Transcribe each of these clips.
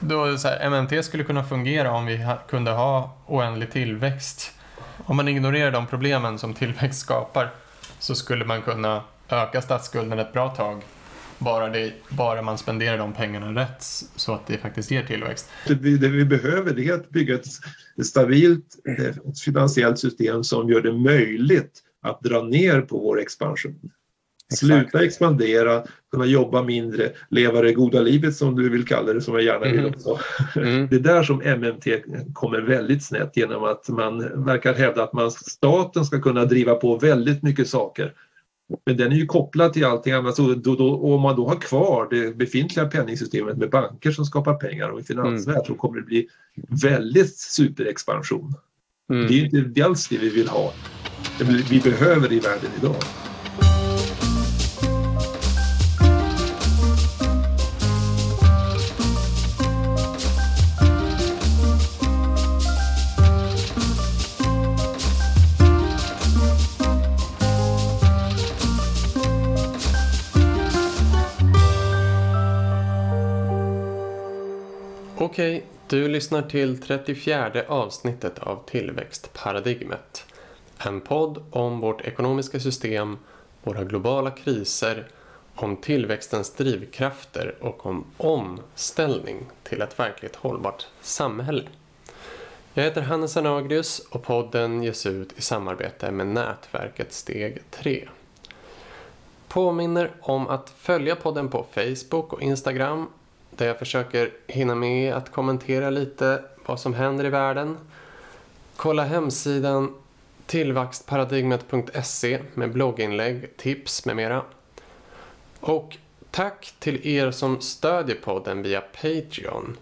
Då, så här, MMT skulle kunna fungera om vi kunde ha oändlig tillväxt. Om man ignorerar de problemen som tillväxt skapar så skulle man kunna öka statsskulden ett bra tag. Bara, det, bara man spenderar de pengarna rätt så att det faktiskt ger tillväxt. Det vi, det vi behöver är att bygga ett, ett stabilt eh, ett finansiellt system som gör det möjligt att dra ner på vår expansion. Sluta expandera, kunna jobba mindre, leva det goda livet som du vill kalla det, som jag gärna vill Mm. också. Mm. Det är där som MMT kommer väldigt snett genom att man verkar hävda att man, staten ska kunna driva på väldigt mycket saker. Men den är ju kopplad till allting annat. Så då, då, och om man då har kvar det befintliga penningsystemet med banker som skapar pengar och finansvärld så kommer det bli väldigt superexpansion. Mm. Det är inte alls det vi vill ha. Vi behöver i världen idag. Okej, du lyssnar till 34 avsnittet av Tillväxtparadigmet. En podd om vårt ekonomiska system, våra globala kriser, om tillväxtens drivkrafter och om omställning till ett verkligt hållbart samhälle. Jag heter Hannes Anagrius och podden ges ut i samarbete med nätverket Steg 3. Påminner om att följa podden på Facebook och Instagram där jag försöker hinna med att kommentera lite vad som händer i världen. Kolla hemsidan tillväxtparadigmet.se med blogginlägg, tips med mera. Och tack till er som stödjer podden via Patreon.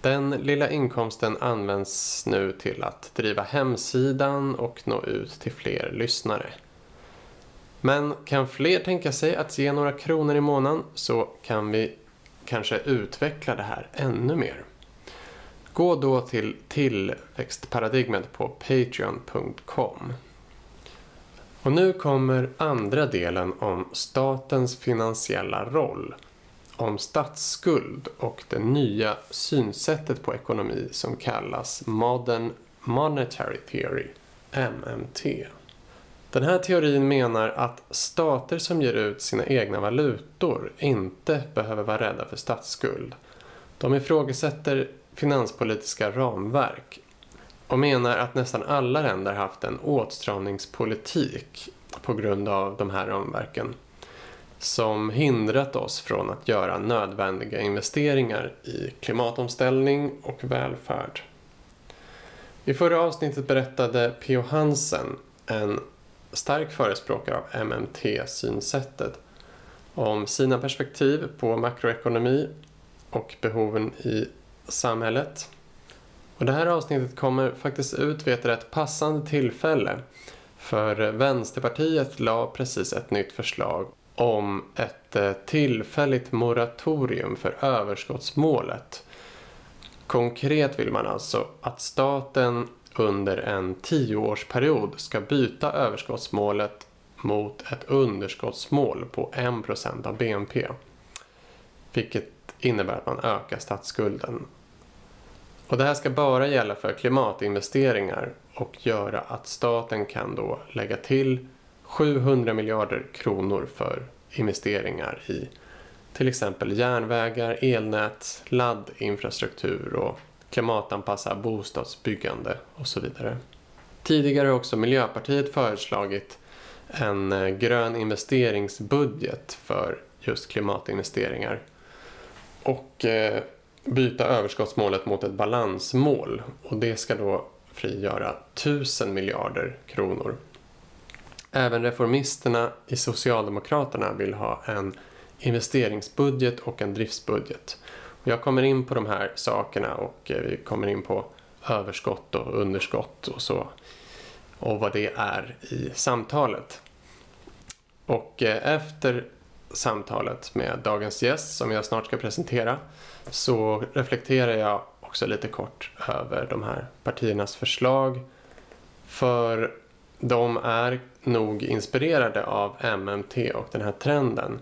Den lilla inkomsten används nu till att driva hemsidan och nå ut till fler lyssnare. Men kan fler tänka sig att ge några kronor i månaden så kan vi kanske utveckla det här ännu mer. Gå då till tillväxtparadigmet på patreon.com. Och nu kommer andra delen om statens finansiella roll. Om statsskuld och det nya synsättet på ekonomi som kallas Modern Monetary Theory, MMT. Den här teorin menar att stater som ger ut sina egna valutor inte behöver vara rädda för statsskuld. De ifrågasätter finanspolitiska ramverk och menar att nästan alla länder haft en åtstramningspolitik på grund av de här ramverken som hindrat oss från att göra nödvändiga investeringar i klimatomställning och välfärd. I förra avsnittet berättade P.O. Hansen, en stark förespråkare av MMT-synsättet om sina perspektiv på makroekonomi och behoven i samhället. Och det här avsnittet kommer faktiskt ut vid ett rätt passande tillfälle för Vänsterpartiet la precis ett nytt förslag om ett eh, tillfälligt moratorium för överskottsmålet. Konkret vill man alltså att staten under en tioårsperiod ska byta överskottsmålet mot ett underskottsmål på 1% av BNP. Vilket innebär att man ökar statsskulden. Och det här ska bara gälla för klimatinvesteringar och göra att staten kan då lägga till 700 miljarder kronor för investeringar i till exempel järnvägar, elnät, laddinfrastruktur och klimatanpassa bostadsbyggande och så vidare. Tidigare har också Miljöpartiet föreslagit en eh, grön investeringsbudget för just klimatinvesteringar och eh, byta överskottsmålet mot ett balansmål och det ska då frigöra 1000 miljarder kronor. Även reformisterna i Socialdemokraterna vill ha en investeringsbudget och en driftsbudget. Jag kommer in på de här sakerna och eh, vi kommer in på överskott och underskott och så och vad det är i samtalet. Och eh, efter samtalet med dagens gäst som jag snart ska presentera så reflekterar jag också lite kort över de här partiernas förslag. För de är nog inspirerade av MMT och den här trenden.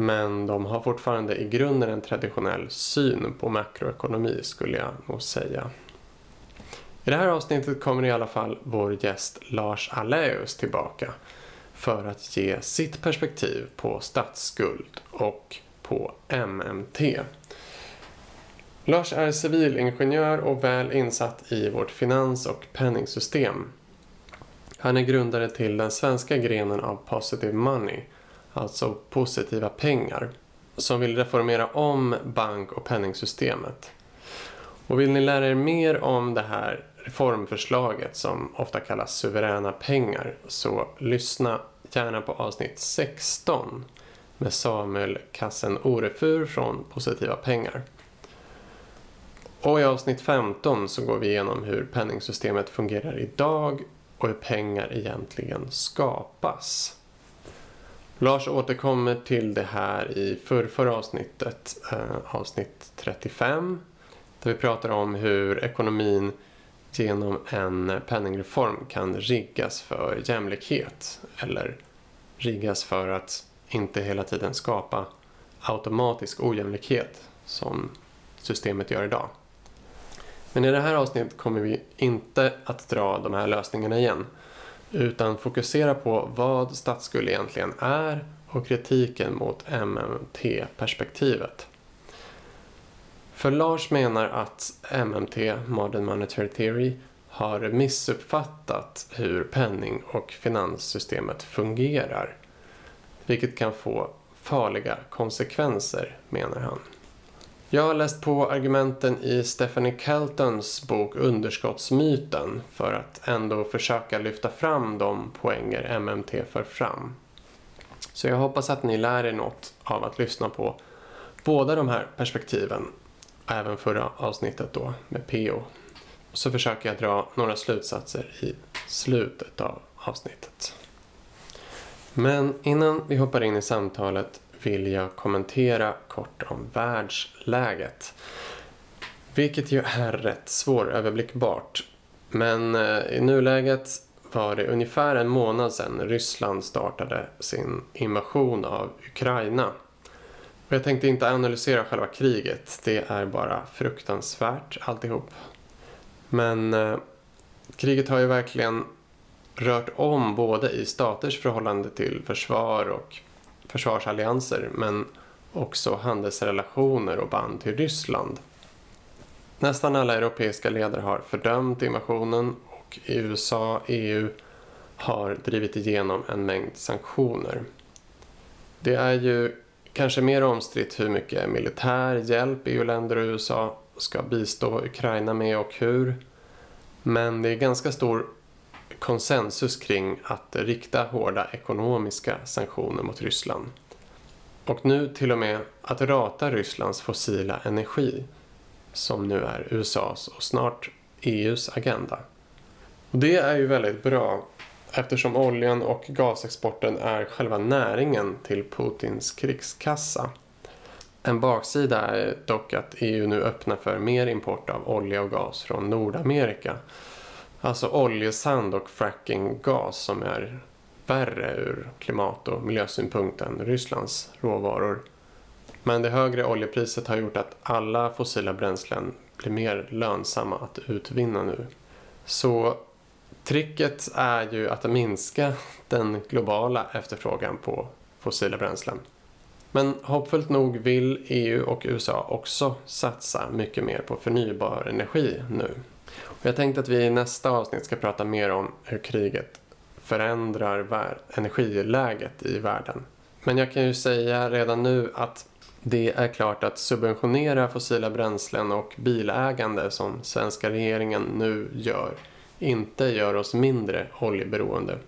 Men de har fortfarande i grunden en traditionell syn på makroekonomi skulle jag nog säga. I det här avsnittet kommer i alla fall vår gäst Lars Alläus tillbaka för att ge sitt perspektiv på statsskuld och på MMT. Lars är civilingenjör och väl insatt i vårt finans och penningsystem. Han är grundare till den svenska grenen av Positive Money, alltså positiva pengar, som vill reformera om bank och penningsystemet. Och vill ni lära er mer om det här reformförslaget som ofta kallas suveräna pengar så lyssna gärna på avsnitt 16 med Samuel Kassen Orefur från Positiva pengar. Och i avsnitt 15 så går vi igenom hur penningsystemet fungerar idag och hur pengar egentligen skapas. Lars återkommer till det här i förrförra avsnittet, eh, avsnitt 35, där vi pratar om hur ekonomin genom en penningreform kan riggas för jämlikhet eller riggas för att inte hela tiden skapa automatisk ojämlikhet som systemet gör idag. Men i det här avsnittet kommer vi inte att dra de här lösningarna igen utan fokusera på vad statsskuld egentligen är och kritiken mot MMT-perspektivet. För Lars menar att MMT, Modern Monetary Theory, har missuppfattat hur penning och finanssystemet fungerar. Vilket kan få farliga konsekvenser, menar han. Jag har läst på argumenten i Stephanie Keltons bok Underskottsmyten för att ändå försöka lyfta fram de poänger MMT för fram. Så jag hoppas att ni lär er något av att lyssna på båda de här perspektiven, även förra avsnittet då med PO. Så försöker jag dra några slutsatser i slutet av avsnittet. Men innan vi hoppar in i samtalet vill jag kommentera kort om världsläget. Vilket ju är rätt svåröverblickbart. Men eh, i nuläget var det ungefär en månad sedan Ryssland startade sin invasion av Ukraina. Och jag tänkte inte analysera själva kriget, det är bara fruktansvärt alltihop. Men eh, kriget har ju verkligen rört om både i staters förhållande till försvar och försvarsallianser men också handelsrelationer och band till Ryssland. Nästan alla europeiska ledare har fördömt invasionen och USA, EU har drivit igenom en mängd sanktioner. Det är ju kanske mer omstritt hur mycket militär hjälp EU-länder och USA ska bistå Ukraina med och hur. Men det är ganska stor konsensus kring att rikta hårda ekonomiska sanktioner mot Ryssland. Och nu till och med att rata Rysslands fossila energi som nu är USAs och snart EUs agenda. Och det är ju väldigt bra eftersom oljan och gasexporten är själva näringen till Putins krigskassa. En baksida är dock att EU nu öppnar för mer import av olja och gas från Nordamerika Alltså oljesand och frackinggas som är värre ur klimat och miljösynpunkt än Rysslands råvaror. Men det högre oljepriset har gjort att alla fossila bränslen blir mer lönsamma att utvinna nu. Så tricket är ju att minska den globala efterfrågan på fossila bränslen. Men hoppfullt nog vill EU och USA också satsa mycket mer på förnybar energi nu. Jag tänkte att vi i nästa avsnitt ska prata mer om hur kriget förändrar energiläget i världen. Men jag kan ju säga redan nu att det är klart att subventionera fossila bränslen och bilägande som svenska regeringen nu gör inte gör oss mindre oljeberoende.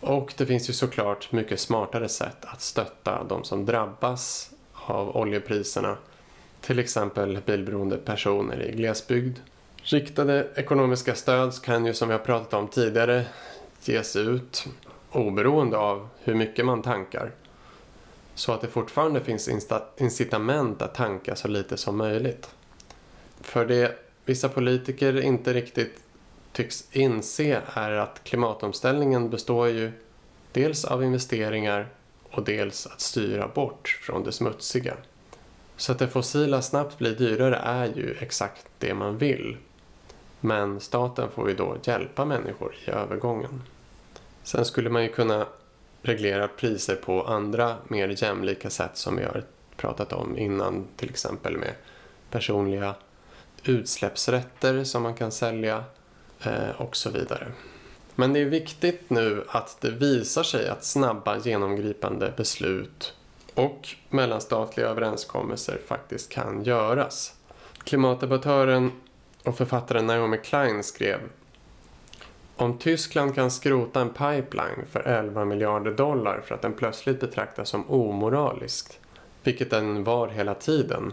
Och det finns ju såklart mycket smartare sätt att stötta de som drabbas av oljepriserna. Till exempel bilberoende personer i glesbygd Riktade ekonomiska stöd kan ju som vi har pratat om tidigare ges ut oberoende av hur mycket man tankar. Så att det fortfarande finns incitament att tanka så lite som möjligt. För det vissa politiker inte riktigt tycks inse är att klimatomställningen består ju dels av investeringar och dels att styra bort från det smutsiga. Så att det fossila snabbt blir dyrare är ju exakt det man vill. Men staten får ju då hjälpa människor i övergången. Sen skulle man ju kunna reglera priser på andra mer jämlika sätt som vi har pratat om innan, till exempel med personliga utsläppsrätter som man kan sälja eh, och så vidare. Men det är viktigt nu att det visar sig att snabba genomgripande beslut och mellanstatliga överenskommelser faktiskt kan göras. Klimatdebattören och författaren Naomi Klein skrev om Tyskland kan skrota en pipeline för 11 miljarder dollar för att den plötsligt betraktas som omoraliskt, vilket den var hela tiden,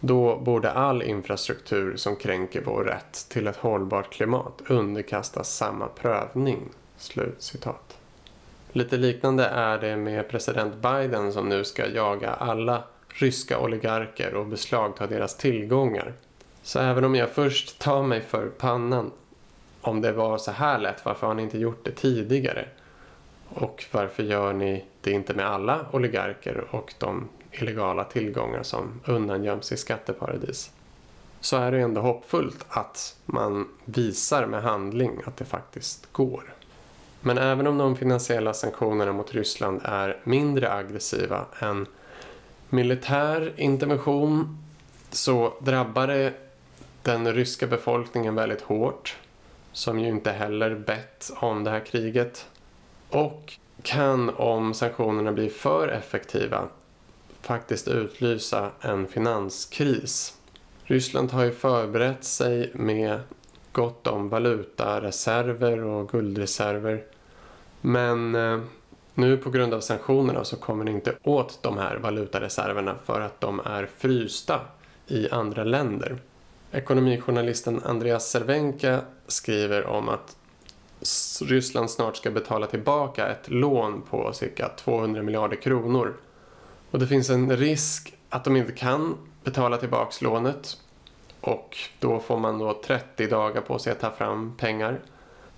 då borde all infrastruktur som kränker vår rätt till ett hållbart klimat underkastas samma prövning. Slut citat. Lite liknande är det med president Biden som nu ska jaga alla ryska oligarker och beslagta deras tillgångar. Så även om jag först tar mig för pannan om det var så här lätt, varför har ni inte gjort det tidigare? Och varför gör ni det inte med alla oligarker och de illegala tillgångar som undangöms i skatteparadis? Så är det ändå hoppfullt att man visar med handling att det faktiskt går. Men även om de finansiella sanktionerna mot Ryssland är mindre aggressiva än militär intervention så drabbar det den ryska befolkningen väldigt hårt som ju inte heller bett om det här kriget och kan om sanktionerna blir för effektiva faktiskt utlysa en finanskris. Ryssland har ju förberett sig med gott om valutareserver och guldreserver men eh, nu på grund av sanktionerna så kommer det inte åt de här valutareserverna för att de är frysta i andra länder. Ekonomijournalisten Andreas Cervenka skriver om att Ryssland snart ska betala tillbaka ett lån på cirka 200 miljarder kronor. Och det finns en risk att de inte kan betala tillbaka lånet och då får man då 30 dagar på sig att ta fram pengar.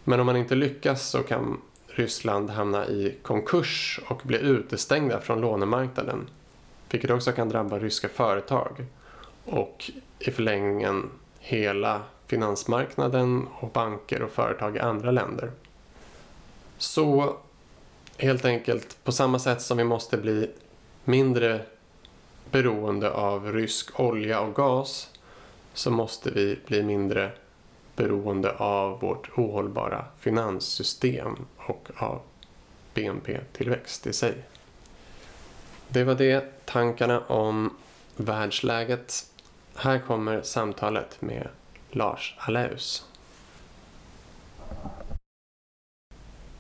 Men om man inte lyckas så kan Ryssland hamna i konkurs och bli utestängda från lånemarknaden. Vilket också kan drabba ryska företag och i förlängningen hela finansmarknaden och banker och företag i andra länder. Så helt enkelt på samma sätt som vi måste bli mindre beroende av rysk olja och gas så måste vi bli mindre beroende av vårt ohållbara finanssystem och av BNP-tillväxt i sig. Det var det, tankarna om världsläget. Här kommer samtalet med Lars Aleus.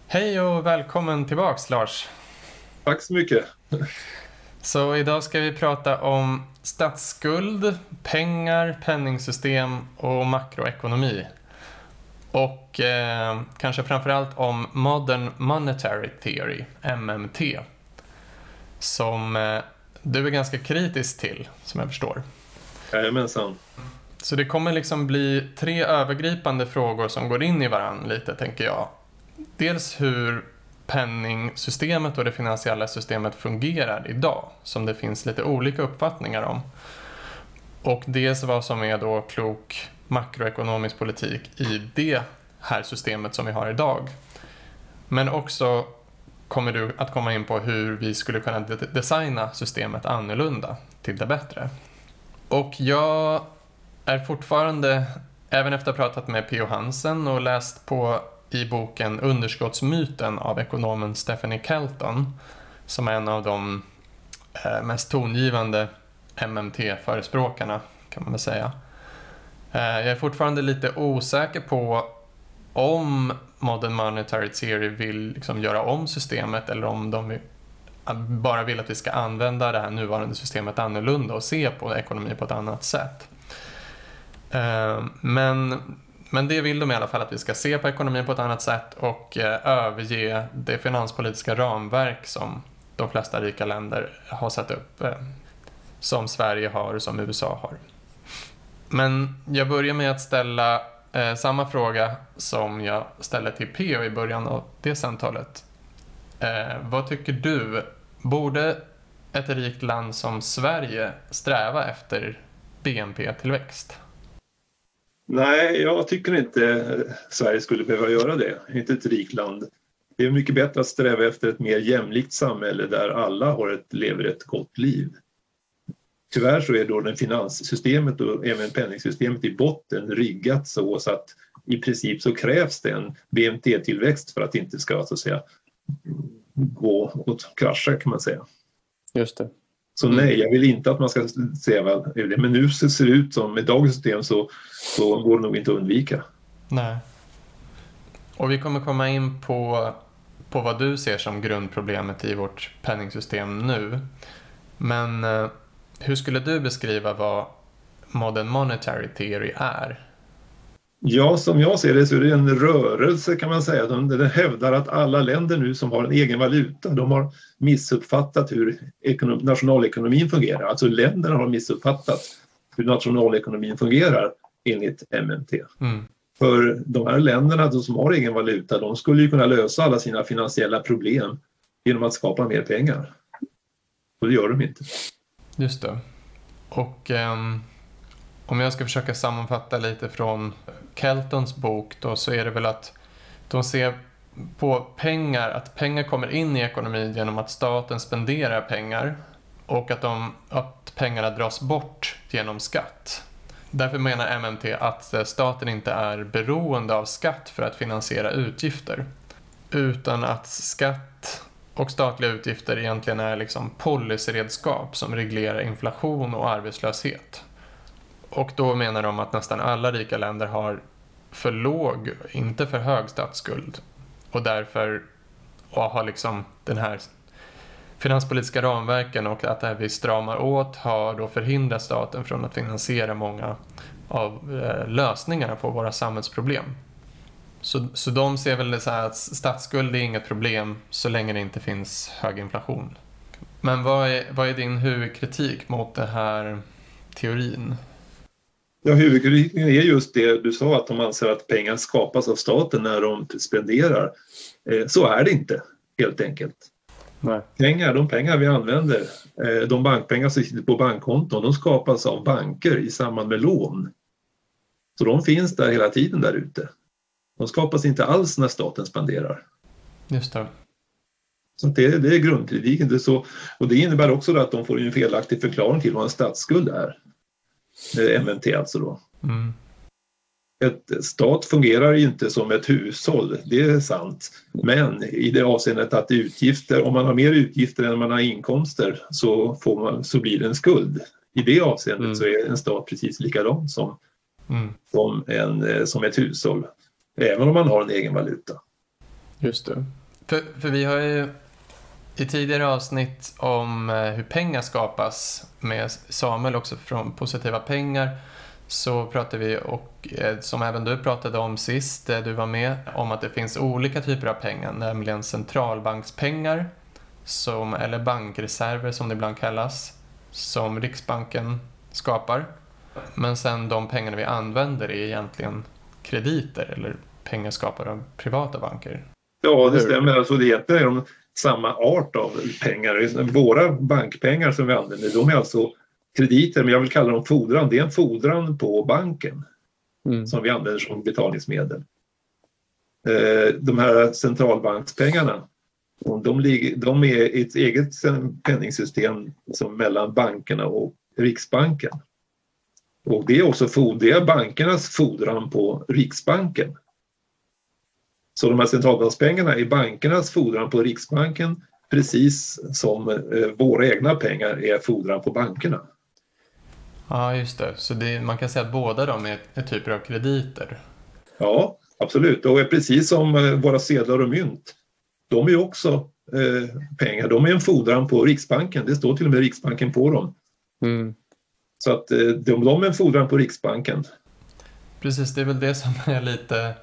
Hej och välkommen tillbaks Lars. Tack så mycket. Så idag ska vi prata om statsskuld, pengar, penningsystem och makroekonomi. Och eh, kanske framförallt om Modern Monetary Theory, MMT. Som eh, du är ganska kritisk till, som jag förstår. Jajamensan. Så det kommer liksom bli tre övergripande frågor som går in i varandra lite, tänker jag. Dels hur penningsystemet och det finansiella systemet fungerar idag, som det finns lite olika uppfattningar om. Och dels vad som är då klok makroekonomisk politik i det här systemet som vi har idag. Men också kommer du att komma in på hur vi skulle kunna designa systemet annorlunda till det bättre. Och jag är fortfarande, även efter att ha pratat med P.O. Hansen och läst på i boken Underskottsmyten av ekonomen Stephanie Kelton, som är en av de eh, mest tongivande MMT-förespråkarna, kan man väl säga. Eh, jag är fortfarande lite osäker på om Modern Monetary Theory vill liksom göra om systemet eller om de bara vill att vi ska använda det här nuvarande systemet annorlunda och se på ekonomi på ett annat sätt. Eh, men, men det vill de i alla fall att vi ska se på ekonomin på ett annat sätt och eh, överge det finanspolitiska ramverk som de flesta rika länder har satt upp. Eh, som Sverige har och som USA har. Men jag börjar med att ställa samma fråga som jag ställde till P.O. i början av det samtalet. Eh, vad tycker du Borde ett rikt land som Sverige sträva efter BNP-tillväxt? Nej, jag tycker inte Sverige skulle behöva göra det. Inte ett rikt land. Det är mycket bättre att sträva efter ett mer jämlikt samhälle där alla har ett, lever ett gott liv. Tyvärr så är då det finanssystemet och även penningsystemet i botten riggat så, så att i princip så krävs det en BNP-tillväxt för att det inte ska så att säga, gå åt krascha kan man säga. Just det. Så mm. nej, jag vill inte att man ska sträva det. Men nu ser det ut som med dagens system så, så går det nog inte att undvika. Nej. Och vi kommer komma in på, på vad du ser som grundproblemet i vårt penningsystem nu. Men eh, hur skulle du beskriva vad Modern Monetary Theory är? Ja, som jag ser det så är det en rörelse kan man säga. Den, hävdar att alla länder nu som har en egen valuta, de har missuppfattat hur ekonom, nationalekonomin fungerar. Alltså länderna har missuppfattat hur nationalekonomin fungerar enligt MMT. Mm. För de här länderna som har egen valuta, de skulle ju kunna lösa alla sina finansiella problem genom att skapa mer pengar. Och det gör de inte. Just det. Och um, om jag ska försöka sammanfatta lite från Keltons bok då så är det väl att de ser på pengar, att pengar kommer in i ekonomin genom att staten spenderar pengar och att, de, att pengarna dras bort genom skatt. Därför menar MMT att eh, staten inte är beroende av skatt för att finansiera utgifter utan att skatt och statliga utgifter egentligen är liksom policyredskap som reglerar inflation och arbetslöshet. Och då menar de att nästan alla rika länder har för låg, inte för hög statsskuld och därför och har liksom den här finanspolitiska ramverken och att det här vi stramar åt har då förhindrat staten från att finansiera många av eh, lösningarna på våra samhällsproblem. Så, så de ser väl det så här att statsskuld är inget problem så länge det inte finns hög inflation. Men vad är, vad är din huvudkritik mot den här teorin? Ja, huvudkritiken är just det du sa att de anser att pengar skapas av staten när de spenderar. Eh, så är det inte helt enkelt. Nej. Pengar, de pengar vi använder, eh, de bankpengar som sitter på bankkonton, de skapas av banker i samband med lån. Så de finns där hela tiden där ute. De skapas inte alls när staten spenderar. Just det. Så det, det är grundkritiken. Det så, och det innebär också att de får en felaktig förklaring till vad en statsskuld är. MNT alltså då. Mm. Ett stat fungerar ju inte som ett hushåll, det är sant. Men i det avseendet att utgifter, om man har mer utgifter än man har inkomster så, får man, så blir det en skuld. I det avseendet mm. så är en stat precis likadan som, mm. som, en, eh, som ett hushåll. Även om man har en egen valuta. Just det. För, för vi har ju i tidigare avsnitt om eh, hur pengar skapas med Samuel också från Positiva pengar så pratade vi, och eh, som även du pratade om sist, du var med, om att det finns olika typer av pengar, nämligen centralbankspengar, som, eller bankreserver som det ibland kallas, som Riksbanken skapar. Men sen de pengarna vi använder är egentligen krediter eller pengar skapade av privata banker. Ja, det stämmer. Alltså det är de samma art av pengar. Våra bankpengar som vi använder, de är alltså krediter, men jag vill kalla dem fordran. Det är en fordran på banken mm. som vi använder som betalningsmedel. Eh, de här centralbankspengarna, de, ligger, de är ett eget penningsystem som mellan bankerna och Riksbanken. Och det är också det är bankernas fordran på Riksbanken. Så de här centralbankspengarna är bankernas fordran på Riksbanken precis som eh, våra egna pengar är fordran på bankerna. Ja, just det. Så det, man kan säga att båda de är, är typer av krediter? Ja, absolut. Och är precis som eh, våra sedlar och mynt. De är också eh, pengar. De är en fordran på Riksbanken. Det står till och med Riksbanken på dem. Mm. Så att eh, de, de är en fordran på Riksbanken. Precis, det är väl det som är lite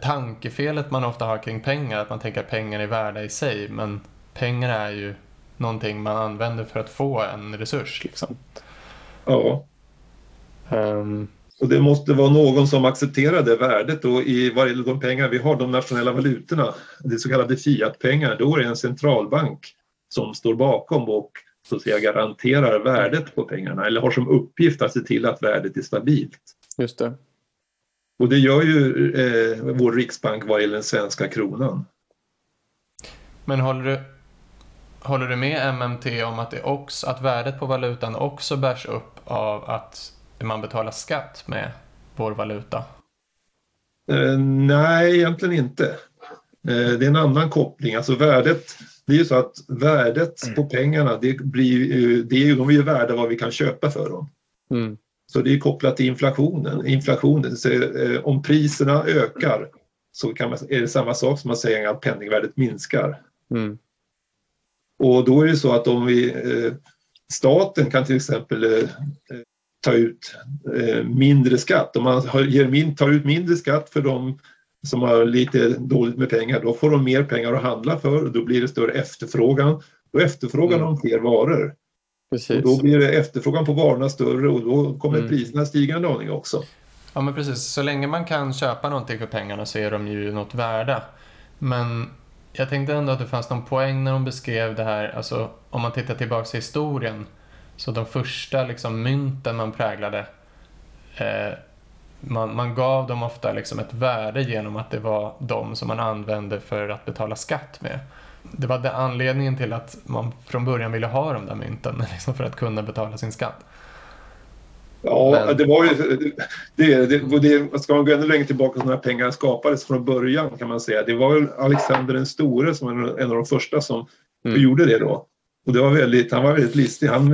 tankefelet man ofta har kring pengar, att man tänker att pengar är värda i sig, men pengar är ju någonting man använder för att få en resurs. Liksom. Ja. Um... Och det måste vara någon som accepterar det värdet och i vad gäller de pengar vi har, de nationella valutorna, det så kallade fiatpengar, då är det en centralbank som står bakom och så att säga garanterar värdet på pengarna eller har som uppgift att se till att värdet är stabilt. Just det. Och det gör ju eh, vår riksbank vad gäller den svenska kronan. Men håller du, håller du med MMT om att, det också, att värdet på valutan också bärs upp av att man betalar skatt med vår valuta? Eh, nej, egentligen inte. Eh, det är en annan koppling. Alltså värdet, det är ju så att värdet mm. på pengarna, det blir, det är ju, de är ju värda vad vi kan köpa för dem. Mm. Så det är kopplat till inflationen. inflationen så, eh, om priserna ökar så kan man, är det samma sak som att säga att penningvärdet minskar. Mm. Och då är det så att om vi, eh, staten kan till exempel eh, ta ut eh, mindre skatt. Om man ger min, tar ut mindre skatt för de som har lite dåligt med pengar, då får de mer pengar att handla för och då blir det större efterfrågan. Då efterfrågar mm. de fler varor. Precis. Och då blir det efterfrågan på varorna större och då kommer mm. priserna stiga en aning också. Ja men precis, så länge man kan köpa någonting för pengarna så är de ju något värda. Men jag tänkte ändå att det fanns någon poäng när de beskrev det här, alltså om man tittar tillbaka i historien. Så de första liksom, mynten man präglade, eh, man, man, gav dem ofta liksom ett värde genom att det var de som man använde för att betala skatt med. Det var det anledningen till att man från början ville ha de där mynten, liksom för att kunna betala sin skatt. Ja, Men... det var ju... Det, det, det, ska man gå ännu längre tillbaka så när pengar skapades från början kan man säga. Det var väl Alexander den store som var en av de första som mm. gjorde det då. Och det var väldigt, han var väldigt listig. Han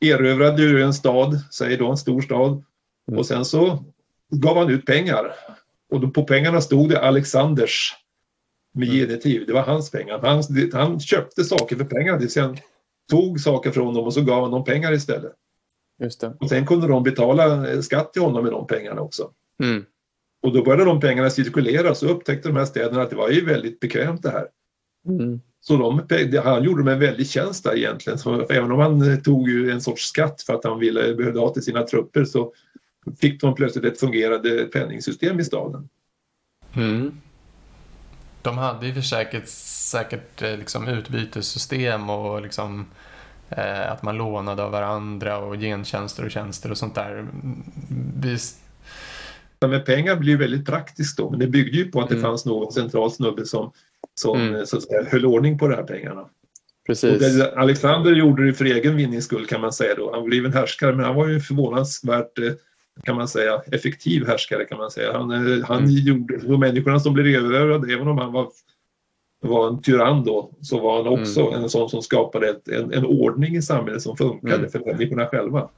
erövrade ju en stad, säg då en stor stad. Mm. Och sen så gav han ut pengar. Och då på pengarna stod det Alexanders med mm. genitiv. Det var hans pengar. Han, han köpte saker för pengar. Sen tog saker från dem och så gav han dem pengar istället. Just det. Och sen kunde de betala skatt till honom med de pengarna också. Mm. Och då började de pengarna cirkulera så upptäckte de här städerna att det var ju väldigt bekvämt det här. Mm. Så de, han gjorde dem en väldig tjänst där egentligen. Så även om han tog ju en sorts skatt för att han ville, behövde ha till sina trupper så fick de plötsligt ett fungerande penningsystem i staden. Mm. De hade ju för säkert, säkert eh, liksom utbytessystem och liksom Eh, att man lånade av varandra och gentjänster och tjänster och sånt där. Vi... Med pengar blir väldigt praktiskt då, men det byggde ju på att det mm. fanns någon central snubbe som, som mm. så att säga, höll ordning på de här pengarna. Precis. Alexander gjorde det för egen vinnings skull kan man säga då. Han blev en härskare, men han var ju förvånansvärt eh, kan man säga, effektiv härskare kan man säga. Han, eh, han mm. gjorde, de människorna som blev överövade, även om han var var en tyrann då, så var han också mm. en sån som skapade ett, en, en ordning i samhället som funkade mm. för människorna själva.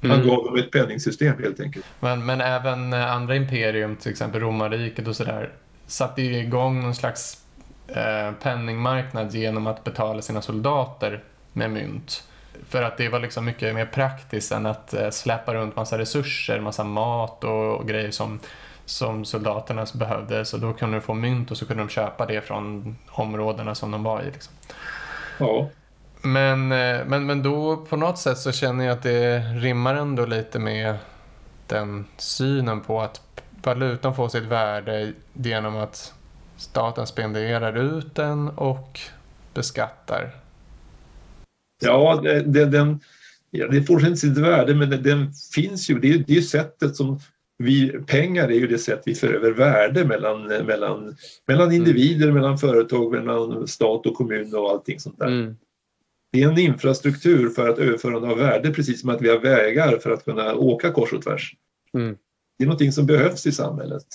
Han mm. gav dem ett penningsystem helt enkelt. Men, men även eh, andra imperium, till exempel romarriket och sådär, satte ju igång någon slags eh, penningmarknad genom att betala sina soldater med mynt. För att det var liksom mycket mer praktiskt än att eh, släppa runt massa resurser, massa mat och, grejer som som soldaterna behövde. Så då kunde de få mynt och så kunde de köpa det från områdena som de var i. Liksom. Ja. Men, eh, men, men då på något sätt så känner jag att det rimmar ändå lite med den synen på att valutan får sitt värde genom att staten spenderar ut den och beskattar. Ja, det, det, den, ja, det får inte sitt värde men den, den finns ju. Det är, är sättet som vi, pengar är ju det sätt vi för över värde mellan, mellan, mellan mm. individer, mm. mellan företag, mellan stat och kommun och allting sånt där. Mm. Det är en infrastruktur för att överförande av värde precis som att vi har vägar för att kunna åka kors och tvärs. Mm. Det är någonting som behövs i samhället.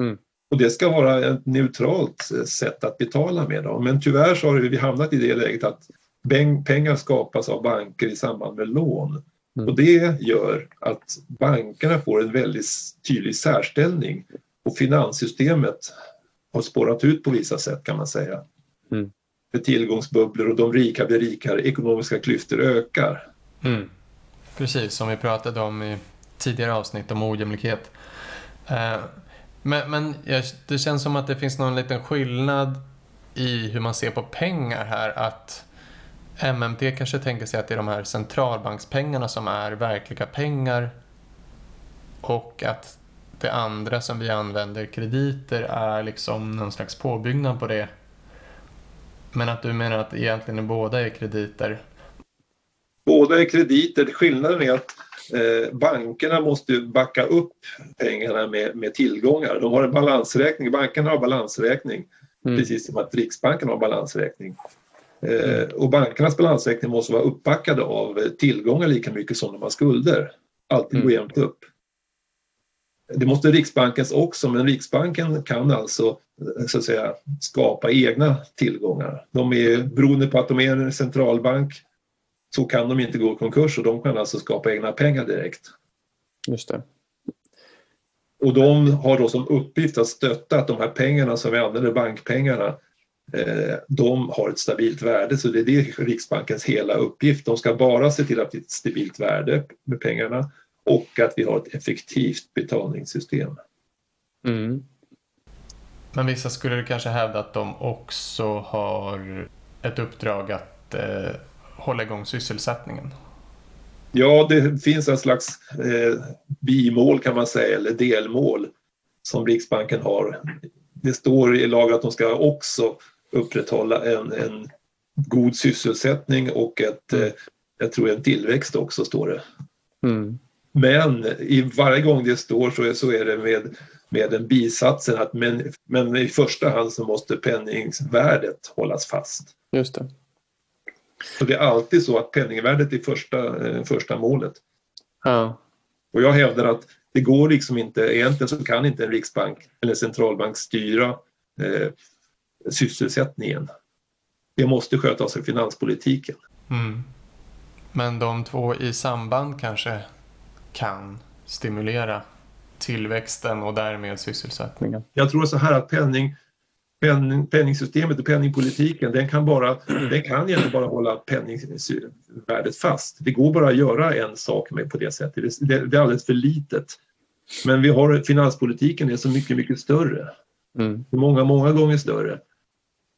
Mm. Och det ska vara ett neutralt sätt att betala med. Då. Men tyvärr så har vi hamnat i det läget att pengar skapas av banker i samband med lån. Mm. Och det gör att bankerna får en väldigt tydlig särställning och finanssystemet har spårat ut på vissa sätt kan man säga. Mm. Med tillgångsbubblor och de rika blir rikare, ekonomiska klyftor ökar. Mm. Precis, som vi pratade om i tidigare avsnitt om ojämlikhet. Eh, men, men det känns som att det finns någon liten skillnad i hur man ser på pengar här. Att MMT kanske tänker sig att det är de här centralbankspengarna som är verkliga pengar och att det andra som vi använder, krediter, är liksom någon slags påbyggnad på det. Men att du menar att egentligen båda är krediter? Båda är krediter. Skillnaden är att eh, bankerna måste backa upp pengarna med, med tillgångar. De har en balansräkning. Bankerna har balansräkning, mm. precis som att Riksbanken har balansräkning. Eh, och bankernas balansräkning måste vara uppbackade av tillgångar lika mycket som de har skulder. Alltid mm. gå jämnt upp. Det måste Riksbankens också, men Riksbanken kan alltså så att säga, skapa egna tillgångar. De är beroende på att de är en centralbank så kan de inte gå i konkurs och de kan alltså skapa egna pengar direkt. Just det. Och de har då som uppgift att stötta att de här pengarna som vi använder, bankpengarna, eh, de har ett stabilt värde. Så det är det Riksbankens hela uppgift. De ska bara se till att det är ett stabilt värde med pengarna och att vi har ett effektivt betalningssystem. Mm. Men vissa skulle kanske hävda att de också har ett uppdrag att eh, hålla igång sysselsättningen? Ja, det finns en slags eh, bimål kan man säga, eller delmål som Riksbanken har. Det står i lagen att de ska också upprätthålla en, en god sysselsättning och ett, mm. eh, jag tror en tillväxt också står det. Mm. Men i varje gång det står så är, så är det med, med den bisatsen att men, men i första hand så måste penningvärdet hållas fast. Just det. Så det är alltid så att penningvärdet är första, eh, första målet. Ja. Och jag hävdar att det går liksom inte, egentligen så kan inte en riksbank eller centralbank styra eh, sysselsättningen. Det måste skötas av finanspolitiken. Mm. Men de två i samband kanske kan stimulera tillväxten och därmed sysselsättningen? Jag tror så här att penning, penning, penningsystemet och penningpolitiken den kan, bara, den kan egentligen bara hålla penningvärdet fast. Det går bara att göra en sak med på det sättet. Det, det är alldeles för litet. Men vi har finanspolitiken är så mycket, mycket större. Mm. Många, många gånger större.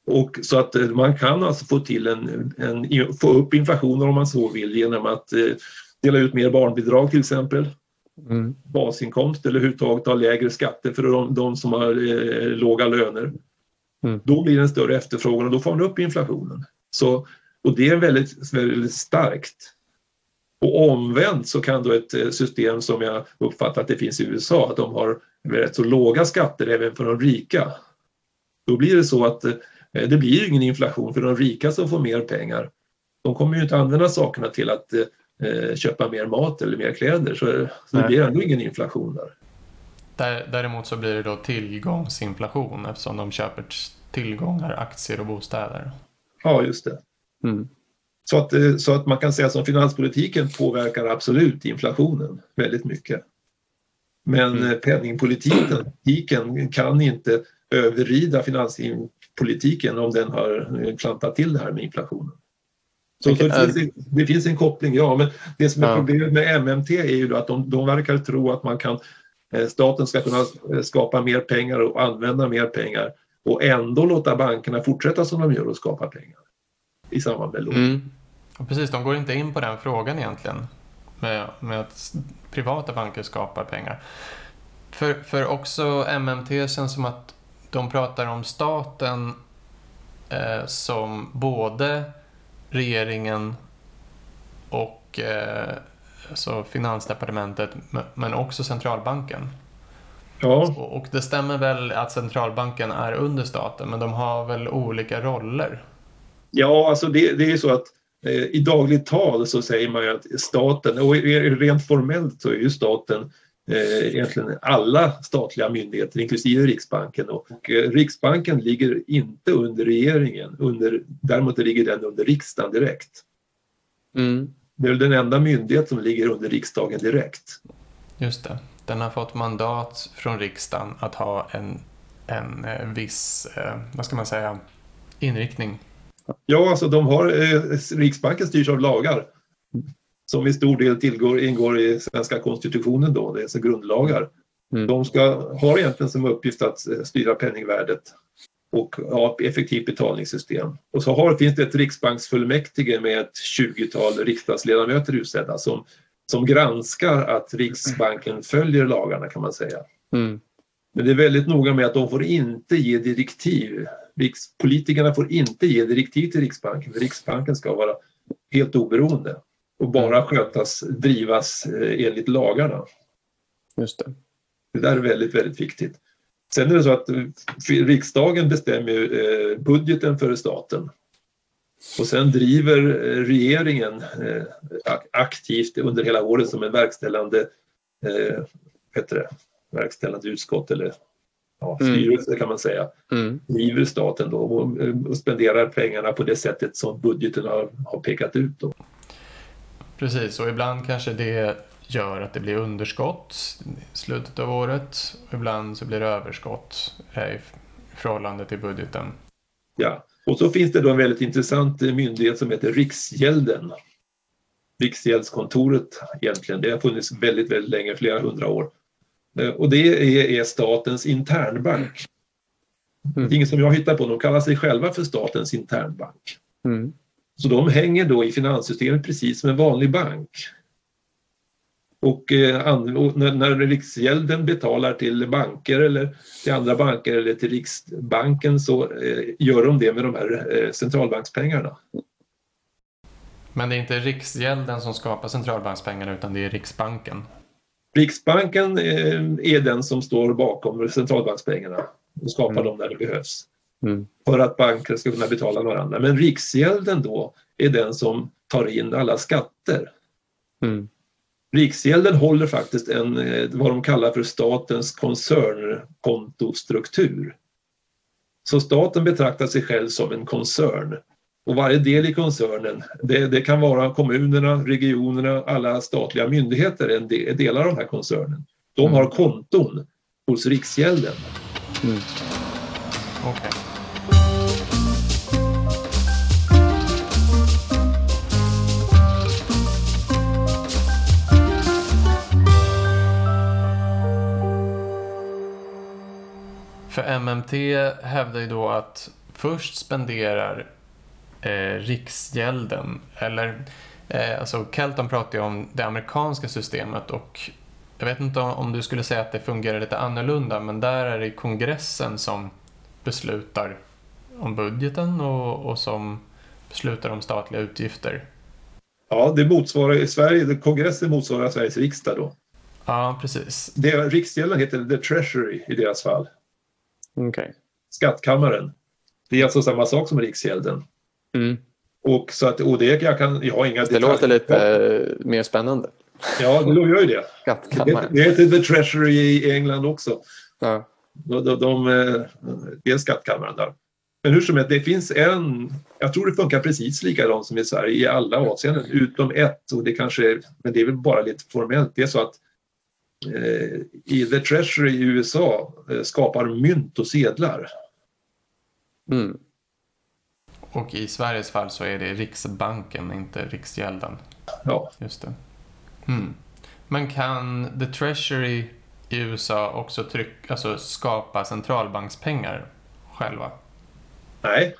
Och så att eh, man kan alltså få till en, en få upp inflationen om man så vill genom att eh, dela ut mer barnbidrag till exempel. Mm. Basinkomst eller överhuvudtaget ha lägre skatter för de, de som har eh, låga löner. Mm. Då blir det en större efterfrågan och då får man upp inflationen. Så, och det är väldigt, väldigt starkt. Och omvänt så kan då ett eh, system som jag uppfattar att det finns i USA, att de har rätt så låga skatter även för de rika. Då blir det så att det blir ingen inflation för de rika som får mer pengar. De kommer ju inte använda sakerna till att eh, köpa mer mat eller mer kläder så, så det blir ändå ingen inflation där. Däremot så blir det då tillgångsinflation eftersom de köper tillgångar, aktier och bostäder. Ja, just det. Mm. Så, att, eh, så att man kan säga som finanspolitiken påverkar absolut inflationen väldigt mycket. Men mm. Eh, penningpolitiken kan inte överrida finanspolitiken om den har klantat till det här med inflationen. Så, så det, finns, det, finns, en koppling, ja. Men det som är ja. problemet med MMT är ju att de, de verkar tro att man kan Eh, staten ska kunna eh, skapa mer pengar och använda mer pengar och ändå låta bankerna fortsätta som de gör och skapa pengar i samband med lån. Mm. precis, de går inte in på den frågan egentligen med, med att privata banker skapar pengar. För, för också MMT känns som att de pratar om staten eh, som både regeringen och eh, alltså Finansdepartementet, men också centralbanken. Ja. Och det stämmer väl att centralbanken är under staten, men de har väl olika roller? Ja, alltså det, det är så att eh, i dagligt tal så säger man ju att staten, och rent formellt så är ju staten eh, egentligen alla statliga myndigheter, inklusive Riksbanken. Och eh, Riksbanken ligger inte under regeringen, under, däremot ligger den under riksdagen direkt. Mm. Det är den enda myndighet som ligger under riksdagen direkt. Just det. Den har fått mandat från riksdagen att ha en, en eh, viss, eh, vad ska man säga, inriktning. Ja, alltså de har, eh, Riksbanken styrs av lagar som i stor del tillgår, ingår i svenska konstitutionen då, det är alltså grundlagar. Mm. De ska, har egentligen som uppgift att eh, styra penningvärdet och ha ett effektivt betalningssystem. Och så har, finns det ett riksbanksfullmäktige med ett 20-tal riksdagsledamöter utsedda som, som granskar att Riksbanken följer lagarna kan man säga. Mm. Men det är väldigt noga med att de får inte ge direktiv. Rikspolitikerna får inte ge direktiv till Riksbanken. För Riksbanken ska vara helt oberoende och bara skötas, drivas eh, enligt lagarna. Just det. Det där är väldigt, väldigt viktigt. Sen är det så att eh, riksdagen bestämmer eh, budgeten för staten. Och sen driver regeringen aktivt under hela året som en verkställande, heter det, verkställande utskott eller ja, mm. styrelse mm. kan man säga. Mm. Driver staten då och, och spenderar pengarna på det sättet som budgeten har, har pekat ut. Då. Precis, och ibland kanske det gör att det blir underskott i slutet av året. Ibland så blir det överskott i förhållande till budgeten. Ja, och så finns det då en väldigt intressant myndighet som heter Riksgälden. Riksgäldskontoret egentligen. Det har funnits väldigt, väldigt länge, flera hundra år. Eh, och det är, är statens internbank. Mm. Det är inget som jag hittar på, de kallar sig själva för statens internbank. Mm. Så de hänger då i finanssystemet precis som en vanlig bank. Och, eh, när, när Riksgälden betalar till banker eller till andra banker eller till Riksbanken så eh, gör de det med de här eh, centralbankspengarna. Men det är inte Riksgälden som skapar centralbankspengarna utan det är Riksbanken? Riksbanken är den som står bakom centralbankspengarna och skapar mm. dem där det behövs. Mm. För att banker ska kunna betala varandra. Men Riksgälden då är den som tar in alla skatter. Mm. Riksgälden håller faktiskt en, eh, vad de kallar för statens koncernkontostruktur. Så staten betraktar sig själv som en koncern. Och varje del i koncernen, det, det kan vara kommunerna, regionerna, alla statliga myndigheter en del, delar av den här koncernen. De mm. har konton hos Riksgälden. Mm. Okay. För MMT hävdar ju då att först spenderar eh, Riksgälden, eller eh, alltså Kelton pratar ju om det amerikanska systemet och jag vet inte om, om du skulle säga att det fungerar lite annorlunda, men där är det kongressen som beslutar om budgeten och, och som beslutar om statliga utgifter. Ja, det motsvarar i Sverige, kongressen motsvarar Sveriges riksdag då. Ja, precis. Det, Riksgälden heter The Treasury i deras fall. Okay. Skattkammaren. Det är alltså samma sak som Riksgälden. Mm. Och, så att, och det, jag, kan, jag har inga Det låter lite äh, mer spännande. Ja, det gör ju det. Det, det heter The Treasury i England också. Ja. De, de, de, eh, det är skattkammaren där. Men hur som helst, det finns en, jag tror det funkar precis likadant som i Sverige i alla avseenden, utom ett, och det kanske, men det är väl bara lite formellt. Det är så att eh, i The Treasury i USA eh, skapar mynt och sedlar. Mm. Och i Sveriges fall så är det Riksbanken, inte Riksgälden. Ja. Just det. Mm. Men kan The Treasury i USA också tryck, alltså skapa centralbankspengar själva? Nej.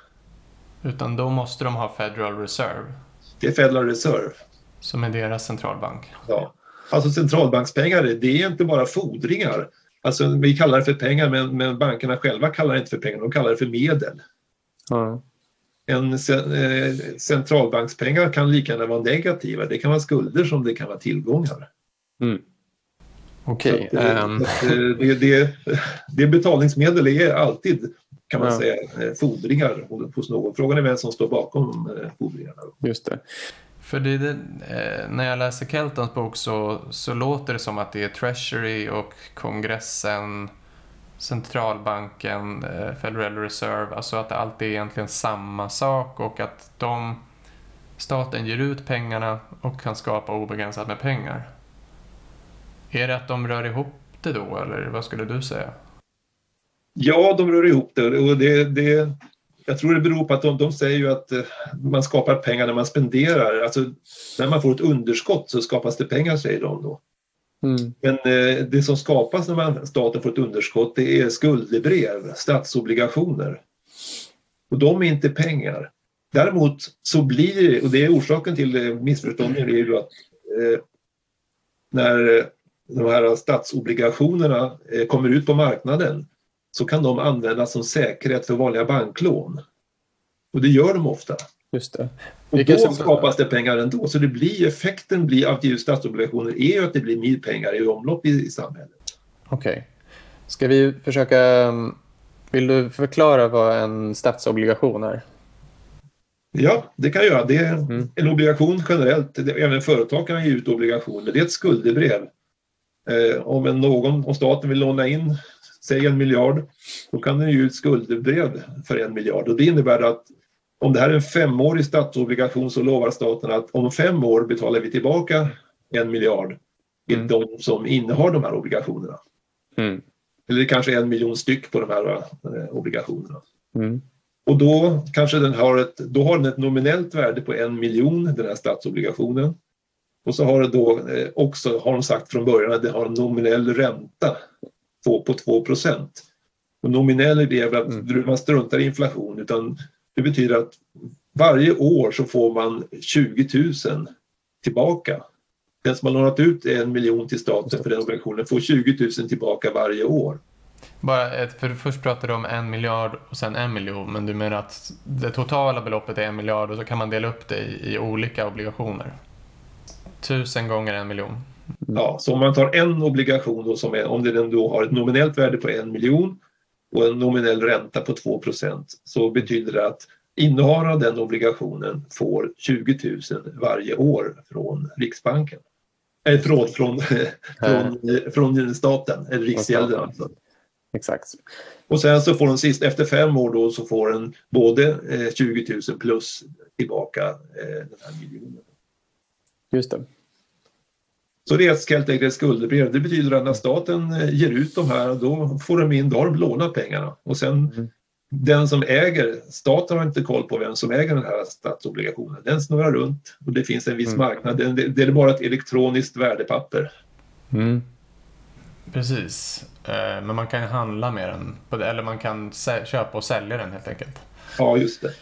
Utan då måste de ha Federal Reserve. Det är Federal Reserve. Som är deras centralbank. Ja. Alltså centralbankspengar, det är inte bara fordringar. Alltså, vi kallar det för pengar men, men bankerna själva kallar det inte för pengar, de kallar det för medel. Ja. En eh, centralbankspengar kan lika gärna vara negativa. Det kan vara skulder som det kan vara tillgångar. Mm. Okej. Okay. Um... Det, det, det, betalningsmedel är alltid kan man ja. säga eh, fordringar hos någon. Frågan är vem som står bakom eh, fordringarna. Just det. För det, det, eh, när jag läser Keltons bok så, så låter det som att det är Treasury och kongressen, centralbanken, eh, Federal Reserve, alltså att det alltid är egentligen samma sak och att de, staten ger ut pengarna och kan skapa obegränsat med pengar. Är det att de rör ihop det då eller vad skulle du säga? Ja, de rör ihop det och det, det jag tror det beror på att de, de säger ju att eh, man skapar pengar när man spenderar. Alltså, när man får ett underskott så skapas det pengar säger de då. Mm. Men eh, det som skapas när man, staten får ett underskott det är skuldebrev, statsobligationer. Och de är inte pengar. Däremot så blir och det är orsaken till eh, missförstånden, är ju att eh, när de här statsobligationerna eh, kommer ut på marknaden så kan de användas som säkerhet för vanliga banklån. Och det gör de ofta. Just det. Och då skapas det pengar ändå. Så det blir, effekten blir av just statsobligationer är ju att det blir mer pengar i omlopp i, i samhället. Okej. Okay. Ska vi försöka... Mm, vill du förklara vad en statsobligation är? Ja, det kan jag göra. Det är mm. en obligation generellt. Även företag kan ge ut obligationer. Det är ett skuldebrev. Eh, om en, någon, om staten vill låna in, säg en miljard, då kan den ge ut skuldebrev för en miljard. Och det innebär att om det här är en femårig statsobligation så lovar staten att om fem år betalar vi tillbaka en miljard till mm. de som innehar de här obligationerna. Mm. Eller kanske en miljon styck på de här eh, obligationerna. Mm. Och då kanske den har ett, då har den ett nominellt värde på en miljon, den här statsobligationen. Och så har det då eh, också, har de sagt från början, att det har en nominell ränta på, på 2 procent. Nominell är det att mm. man struntar i inflation utan det betyder att varje år så får man 20 000 tillbaka. Den som har lånat ut en miljon till staten för den obligationen får 20 000 tillbaka varje år. Bara, för först pratade du om en miljard och sen en miljon, men du menar att det totala beloppet är en miljard och så kan man dela upp det i, i olika obligationer? Tusen gånger en miljon? Ja, så om man tar en obligation då som är, om den då har ett nominellt värde på en miljon och en nominell ränta på 2% så betyder det att innehavaren av den obligationen får 20 000 varje år från Riksbanken. Äh, från, från, från, från staten, eller Riksgälden alltså. Exakt. Och sen så får den sist, efter fem år då, så får den både eh, 20 000 plus tillbaka eh, den här miljonen. Just det. Så det är helt enkelt ett skuldebrev. Det betyder att när staten eh, ger ut de här, då får de in, då har de lånat pengarna. Och sen mm. den som äger, staten har inte koll på vem som äger den här statsobligationen. Den snurrar runt och det finns en viss mm. marknad. Det, det, är bara ett elektroniskt värdepapper. Mm. Precis. Eh, men man kan handla med den, eller man kan köpa och sälja den helt enkelt. Ja, just det.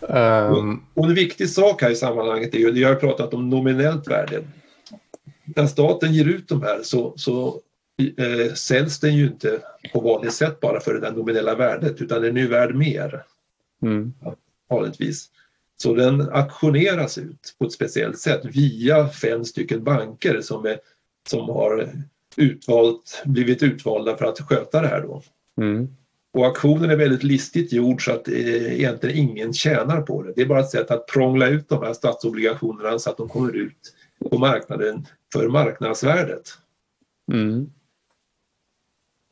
Um... Och en viktig sak här i sammanhanget är ju, jag har pratat om nominellt värde när staten ger ut de här så, så eh, säljs den ju inte på vanligt sätt bara för det där nominella värdet utan den är ju värd mer. Mm. Vanligtvis. Så den auktioneras ut på ett speciellt sätt via fem stycken banker som, är, som har utvalt, blivit utvalda för att sköta det här då. Mm. Och auktionen är väldigt listigt gjord så att eh, egentligen ingen tjänar på det. Det är bara ett sätt att prångla ut de här statsobligationerna så att de kommer ut på marknaden för marknadsvärdet. Mm.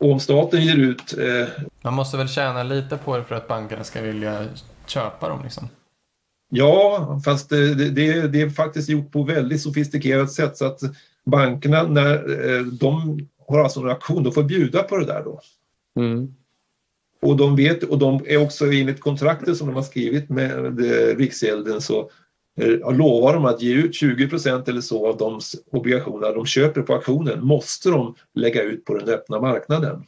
Och om staten ger ut... Eh... Man måste väl tjäna lite på det för att bankerna ska vilja köpa dem? Liksom. Ja, fast det, det, det, är faktiskt gjort på väldigt sofistikerat sätt så att bankerna när eh, de har alltså en auktion, de får bjuda på det där då. Mm. Och de vet, och de är också enligt kontraktet som de har skrivit med Riksgälden så Eh, lovar de att ge ut 20% eller så av de obligationer de köper på auktionen måste de lägga ut på den öppna marknaden.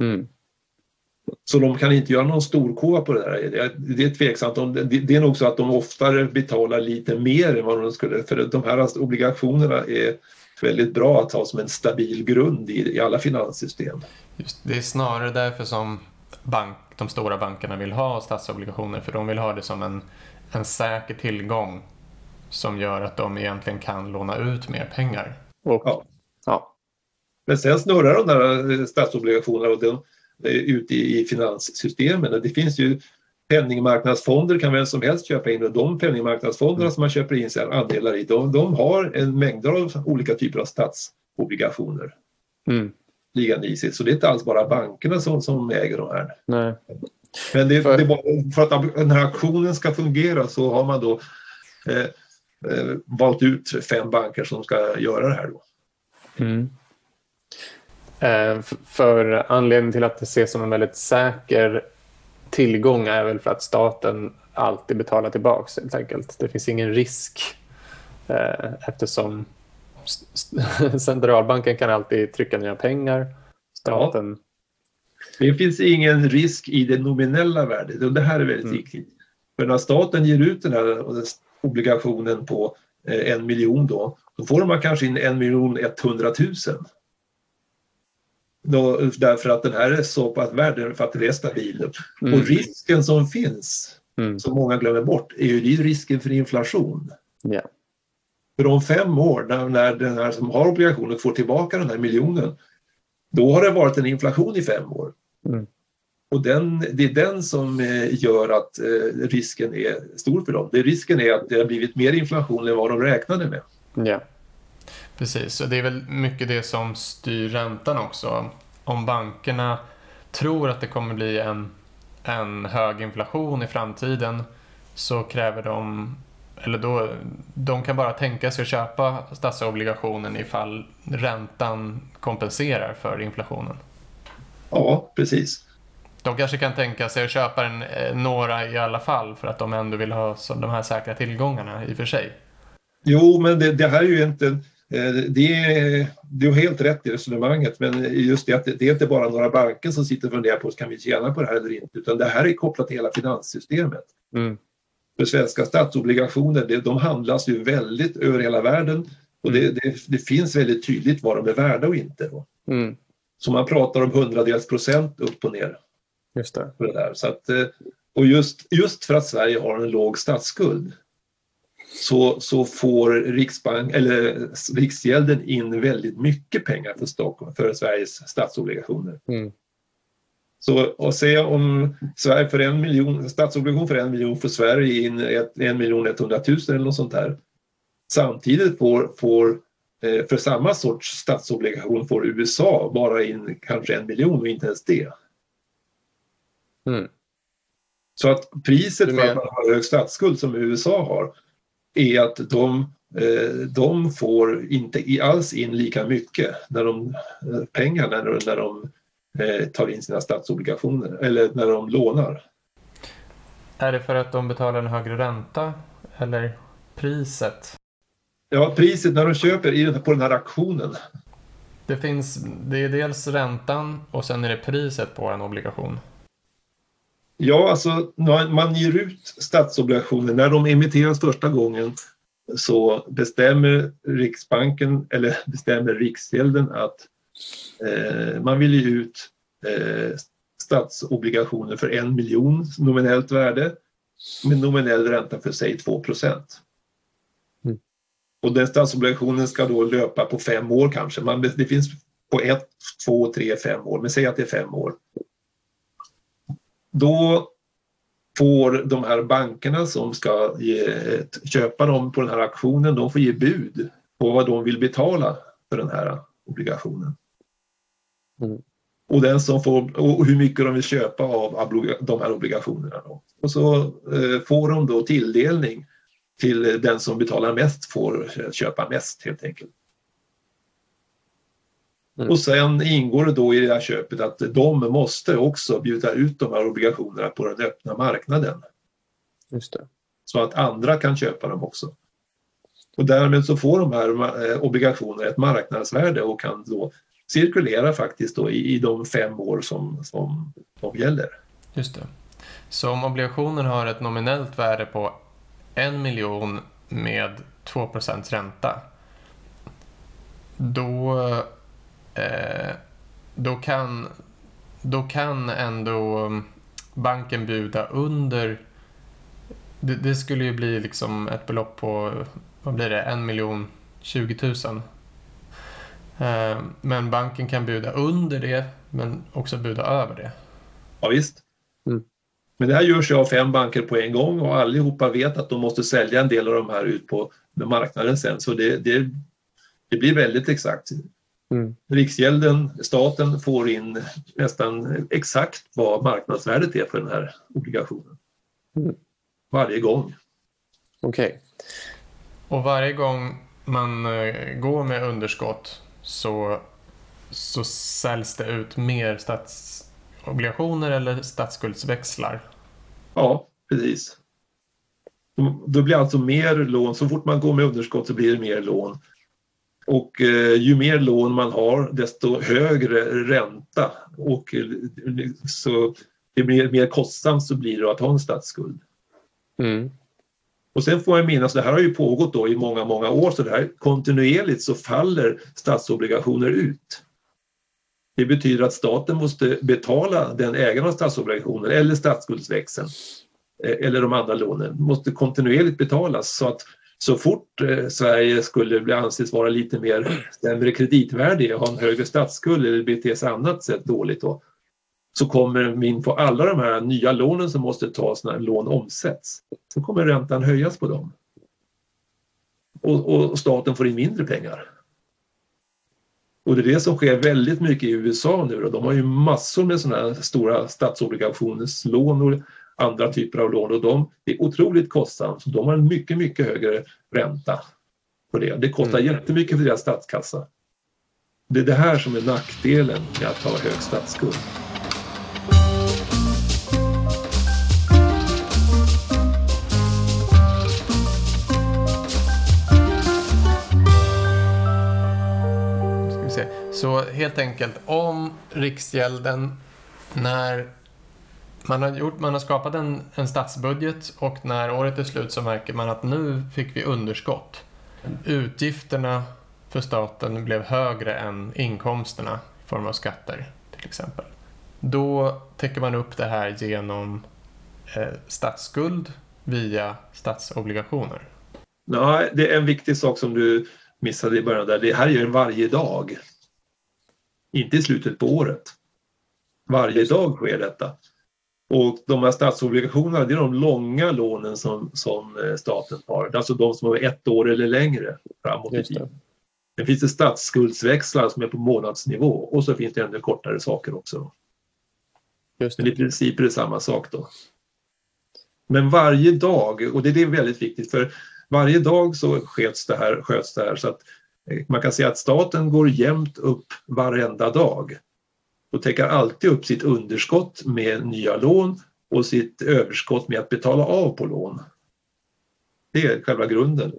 Mm. Så de kan inte göra någon storkova på det där. Det är tveksamt. Det är nog så att de oftare betalar lite mer än vad de skulle för de här obligationerna är väldigt bra att ha som en stabil grund i, i alla finanssystem. Just, det är snarare därför som bank, de stora bankerna vill ha statsobligationer för de vill ha det som en en säker tillgång som gör att de egentligen kan låna ut mer pengar. Och, ja. ja. Men sen snurrar de där eh, statsobligationerna och de, ute i finanssystemen. Det finns ju penningmarknadsfonder kan vem som helst köpa in och de penningmarknadsfonderna mm. som man köper in sig andelar i, de, de har en mängd av olika typer av statsobligationer. Mm. liggande i sig. Så det är inte alls bara bankerna som, som äger de här. Nej. Men det, för... Det bara, för att den här aktionen ska fungera så har man då eh, eh, valt ut fem banker som ska göra det här. Då. Mm. Eh, för anledningen till att det ses som en väldigt säker tillgång är väl för att staten alltid betalar tillbaks helt enkelt. Det finns ingen risk eh, eftersom centralbanken kan alltid trycka nya pengar. Staten ja. Det finns ingen risk i det nominella värdet och det här är väldigt mm. viktigt. För när staten ger ut den här obligationen på eh, en miljon då, då får man kanske in en miljon etthundratusen. Då, därför att den här är så pass värd för att det är stabil. Mm. Och risken som finns, Mm. som många glömmer bort, är ju risken för inflation. Ja. För om fem år, när, när den här som har obligationer får tillbaka den här miljonen, då har det varit en inflation i fem år. Mm. Och den, det är den som eh, gör att eh, risken är stor för dem. Det, risken är att det har blivit mer inflation än vad de räknade med. Ja. Precis, och det är väl mycket det som styr räntan också. Om bankerna tror att det kommer bli en, en hög inflation i framtiden så kräver de, eller då, de kan bara tänka sig att köpa statsobligationen ifall räntan kompenserar för inflationen. Ja, precis. De kanske kan tänka sig att köpa en, eh, några i alla fall för att de ändå vill ha så, de här säkra tillgångarna i och för sig. Jo, men det, det här är ju inte... eh, Det är, du har helt rätt i resonemanget, men just det att det, det är inte bara några banker som sitter och funderar på kan vi tjäna på det här eller inte, utan det här är kopplat till hela finanssystemet. Mm. För svenska statsobligationer, det, de handlas ju väldigt över hela världen och det, det, det finns väldigt tydligt vad de är värda och inte. Då. Mm. Så man pratar om hundradels procent upp och ner. Just det. För det där. Så att, eh, och just, just för att Sverige har en låg statsskuld så, så får Riksbank, eller Riksgälden in väldigt mycket pengar för, Stockholm, för Sveriges statsobligationer. Mm. Så och se om Sverige för en miljon, statsobligation för en miljon får Sverige in ett, en miljon etthundratusen eller något sånt där. Samtidigt får, får för samma sorts statsobligation får USA bara in kanske en miljon och inte ens det. Mm. Så att priset för att man har hög statsskuld som USA har är att de, eh, de får inte i- alls in lika mycket när de, eh, pengar när, de- när de eh, tar in sina statsobligationer eller när de lånar. Är det för att de betalar en högre ränta eller priset? Ja, priset när de köper i den här, på den här auktionen. Det finns, det är dels räntan och sen är det priset på en obligation. Ja, alltså man ger ut statsobligationer, när de emitteras första gången så bestämmer Riksbanken eller bestämmer Riksgälden att eh, man vill ge ut eh, statsobligationer för en miljon nominellt värde med nominell ränta för säg 2 procent. Och den statsobligationen ska då löpa på fem år kanske. Man, det finns på ett, två, tre, fem år, men säg att det är fem år. Då får de här bankerna som ska ge, köpa dem på den här auktionen, de får ge bud på vad de vill betala för den här obligationen. Mm. Och, den som får, och hur mycket de vill köpa av de här obligationerna. Då. Och så eh, får de då tilldelning till den som betalar mest får köpa mest helt enkelt. Mm. Och sen ingår det då i det här köpet att de måste också bjuda ut de här obligationerna på den öppna marknaden Just det. så att andra kan köpa dem också. Och därmed så får de här eh, obligationerna ett marknadsvärde och kan då cirkulera faktiskt då i, i de fem år som, som de gäller. Just det. Så om obligationen har ett nominellt värde på en miljon med 2 ränta. Då, eh, då, kan, då kan ändå banken bjuda under. Det, det skulle ju bli liksom ett belopp på, vad blir det, en miljon 20 000. Eh, men banken kan bjuda under det men också bjuda över det. Ja, visst. Mm. Men det här görs ju av fem banker på en gång och allihopa vet att de måste sälja en del av de här ut på marknaden sen så det, det, det blir väldigt exakt. Mm. Riksgälden, staten, får in nästan exakt vad marknadsvärdet är för den här obligationen. Mm. Varje gång. Okej. Och varje gång man eh, går med underskott så, så säljs det ut mer statsobligationer eller statsskuldsväxlar. Ja, precis. Då blir alltså mer lån, så fort man går med underskott så blir det mer lån. Och eh, ju mer lån man har desto högre ränta och eh, så det blir mer kostsamt så blir det att ha en statsskuld. Mm. Och sen får man minnas, det här har ju pågått då i många, många år, så det här kontinuerligt så faller statsobligationer ut. Det betyder att staten måste betala den ägaren av statsobligationer eller statsskuldsväxeln eh, eller de andra lånen, måste kontinuerligt betalas så att så fort eh, Sverige skulle bli anses vara lite mer sämre kreditvärdig och ha en högre statsskuld eller bete sig annat sätt dåligt då, så kommer min på alla de här nya lånen som måste tas när lån omsätts. Så kommer räntan höjas på dem. Och, och staten får in mindre pengar. Och det är det som sker väldigt mycket i USA nu. Då. De har ju massor med sådana här stora statsobligationslån och andra typer av lån och de är otroligt kostsamt. De har en mycket, mycket högre ränta på det. Det kostar mm. jättemycket för deras statskassa. Det är det här som är nackdelen med att ha hög statsskuld. Så helt enkelt, om Riksgälden när man har, gjort, man har skapat en, en statsbudget och när året är slut så märker man att nu fick vi underskott. Utgifterna för staten blev högre än inkomsterna i form av skatter till exempel. Då täcker man upp det här genom eh, statsskuld via statsobligationer. Ja, det är en viktig sak som du missade i början där. Det här gör varje dag. Inte i slutet på året. Varje dag sker detta. Och de här statsobligationerna, det är de långa lånen som, som eh, staten har. Alltså de som är ett år eller längre framåt i tiden. Sen finns det statsskuldsväxlar som är på månadsnivå och så finns det ännu kortare saker också. Just det. Men i princip är det samma sak då. Men varje dag, och det är väldigt viktigt för varje dag så sköts det här, sköts det här så att man kan säga att staten går jämnt upp varenda dag och täcker alltid upp sitt underskott med nya lån och sitt överskott med att betala av på lån. Det är själva grunden.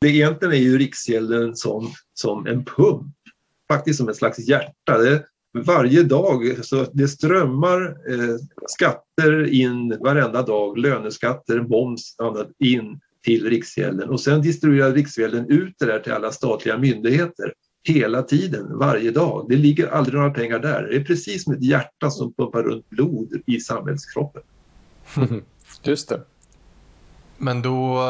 Det egentligen är ju Riksgälden som, som en pump, faktiskt som ett slags hjärta. Det, varje dag så det strömmar eh, skatter in varenda dag, löneskatter, moms annat in till Riksgälden och sen distribuerar Riksgälden ut det där till alla statliga myndigheter hela tiden, varje dag. Det ligger aldrig några pengar där. Det är precis som ett hjärta som pumpar runt blod i samhällskroppen. Just det. Men då,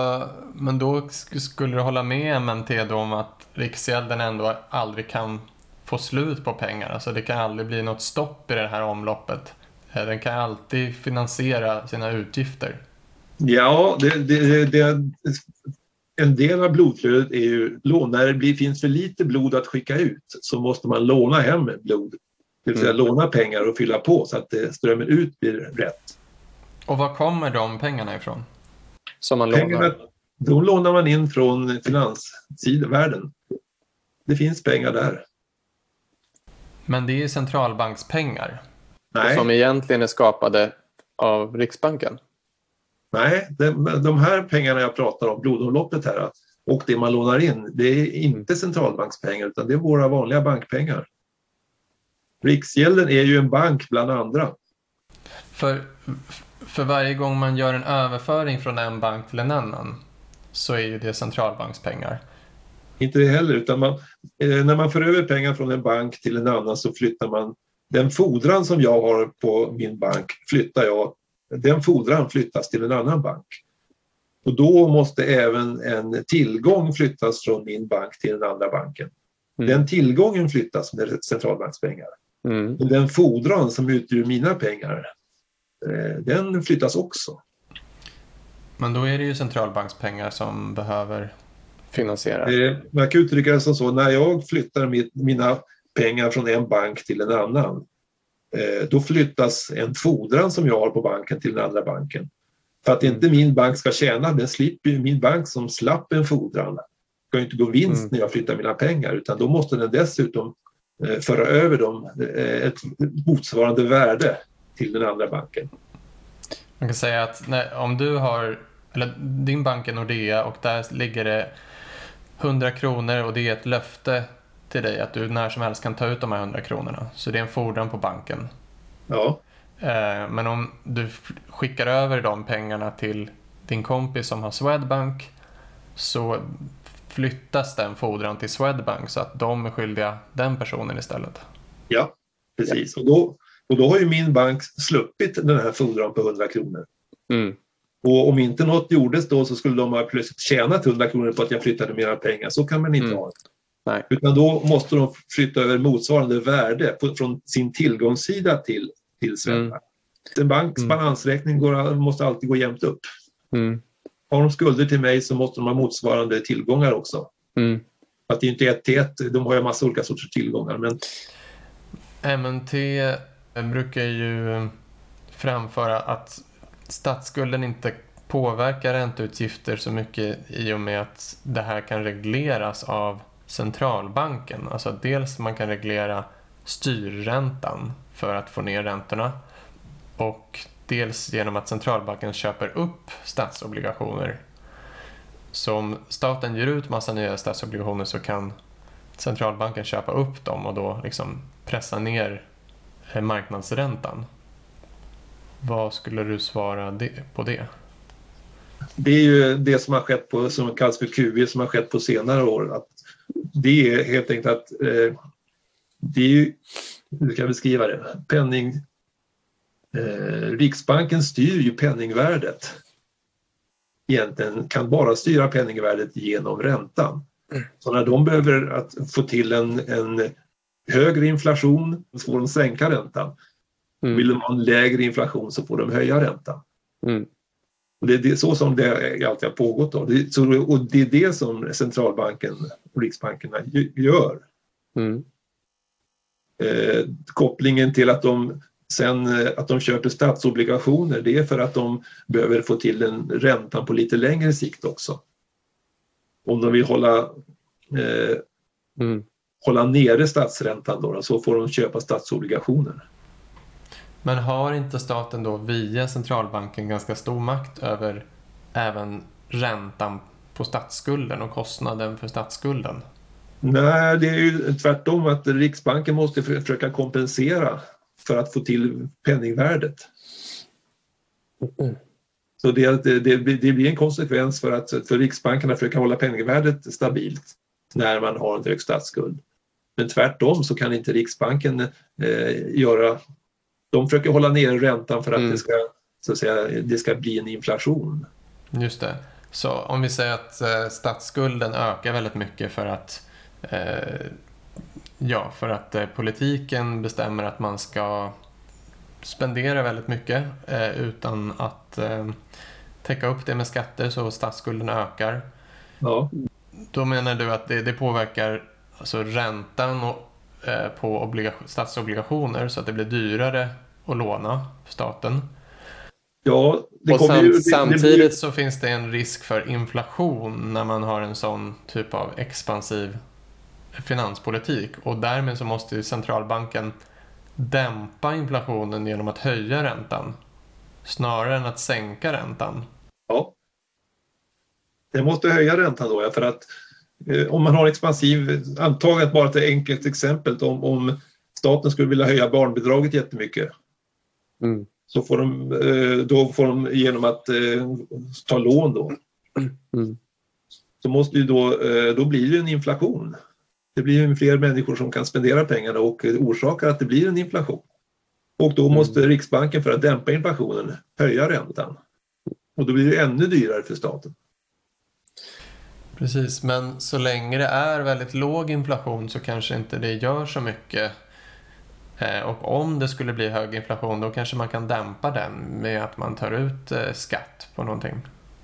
men då skulle du hålla med MNT då om att Riksgälden ändå aldrig kan få slut på pengar? Alltså det kan aldrig bli något stopp i det här omloppet. Eh, den kan alltid finansiera sina utgifter. Ja, det, det, det, en del av blodflödet är ju lån. När det blir, finns för lite blod att skicka ut så måste man låna hem blod. Det vill säga mm. låna pengar och fylla på så att strömmen ut blir rätt. Och var kommer de pengarna ifrån? Som man pengarna, lånar? De lånar man in från finansvärlden. Det finns pengar där. Men det är centralbankspengar? Nej. Som egentligen är skapade av Riksbanken? Nej, de, de här pengarna jag pratar om, blodomloppet här och det man lånar in, det är inte centralbankspengar utan det är våra vanliga bankpengar. Riksgälden är ju en bank bland andra. För, för varje gång man gör en överföring från en bank till en annan så är ju det centralbankspengar. Inte det heller, utan man, eh, när man för över pengar från en bank till en annan så flyttar man den fordran som jag har på min bank flyttar jag den fordran flyttas till en annan bank. Och då måste även en tillgång flyttas från min bank till den andra banken. Mm. Den tillgången flyttas med centralbankspengar. Mm. Men den fordran som utgör mina pengar, eh, den flyttas också. Men då är det ju centralbankspengar som behöver finansiera. Eh, man kan uttrycka det som så, när jag flyttar mitt, mina pengar från en bank till en annan då flyttas en fordran som jag har på banken till den andra banken. För att inte min bank ska tjäna, den slipper ju min bank som slapp en fordran. ska ju inte gå vinst mm. när jag flyttar mina pengar utan då måste den dessutom eh, föra över dem eh, ett motsvarande värde till den andra banken. Man kan säga att när, om du har, eller din bank är Nordea och där ligger det 100 kronor och det är ett löfte till dig att du när som helst kan ta ut de här 100 kronorna. Så det är en fordran på banken. Ja. Eh, men om du skickar över de pengarna till din kompis som har Swedbank så flyttas den fordran till Swedbank så att de är skyldiga den personen istället. Ja, precis. Och då, och då har ju min bank sluppit den här fordran på 100 kronor. Mm. Och om inte något gjordes då så skulle de ha plötsligt tjänat 100 kronor på att jag flyttade mera pengar. Så kan man inte Mm. ha det. Nej. Utan då måste de flytta över motsvarande värde på, från sin tillgångssida till, till Swedbank. En banks Mm. balansräkning går, måste alltid gå jämnt upp. Mm. Har de skulder till mig så måste de ha motsvarande tillgångar också. Mm. Att det är inte ett till ett, de har ju massa olika sorters tillgångar. Men MNT brukar ju framföra att statsskulden inte påverkar ränteutgifter så mycket i och med att det här kan regleras av centralbanken. Alltså att dels man kan reglera styrräntan för att få ner räntorna och dels genom att centralbanken köper upp statsobligationer. Så om staten ger ut massa nya statsobligationer så kan centralbanken köpa upp dem och då liksom pressa ner eh, marknadsräntan. Vad skulle du svara på det? det är ju det som har skett på, som kallas för QE, som har skett på senare år. Att det är helt enkelt att eh, det är ju, hur ska jag beskriva det, penning... Eh, Riksbanken styr ju penningvärdet. Egentligen kan bara styra penningvärdet genom räntan. Så när de behöver att få till en, en högre inflation så får de sänka räntan. Mm. Vill de ha en lägre inflation så får de höja räntan. Mm. Och det är det, så som det alltid har pågått. Då. Det, så, och det är det som centralbanken och riksbankerna gör. Mm. Eh, kopplingen till att de sen eh, att de köper statsobligationer det är för att de behöver få till en räntan på lite längre sikt också. Om de vill hålla, eh, Mm. hålla nere statsräntan då, så får de köpa statsobligationer. Men har inte staten då via centralbanken ganska stor makt över även räntan på statsskulden och kostnaden för statsskulden? Nej, det är ju tvärtom att Riksbanken måste försöka kompensera för att få till penningvärdet. Så det, det, blir- det blir en konsekvens för att för Riksbanken att försöka hålla penningvärdet stabilt när man har en hög statsskuld. Men tvärtom så kan inte Riksbanken eh, göra... De försöker hålla nere räntan för att, Mm. det, ska, så att säga, det ska bli en inflation. Just det. Så om vi säger att eh, statsskulden ökar väldigt mycket för att eh, ja, för att eh, politiken bestämmer att man ska spendera väldigt mycket eh, utan att eh, täcka upp det med skatter så statsskulden ökar. Ja. Då menar du att det, det påverkar alltså räntan och, på obliga- statsobligationer så att det blir dyrare att låna för staten. Ja, Och sam- ju, det, det blir, samtidigt Så finns det en risk för inflation när man har en sån typ av expansiv finanspolitik och därmed så måste ju centralbanken dämpa inflationen genom att höja räntan snarare än att sänka räntan. Ja. Det måste höja räntan då, ja, för att eh, om man har expansiv, antaget bara ett enkelt exempel, om, om staten skulle vilja höja barnbidraget jättemycket Mm. så får de, eh, då får de genom att eh, ta lån då. Mm. Så måste ju då, eh, då blir det en inflation. Det blir ju fler människor som kan spendera pengarna och eh, orsakar att det blir en inflation. Och då måste Riksbanken för att dämpa inflationen höja räntan. Och då blir det ännu dyrare för staten. Precis, men så länge det är väldigt låg inflation så kanske inte det gör så mycket. Eh, Och om det skulle bli hög inflation då kanske man kan dämpa den med att man tar ut eh, skatt på någonting.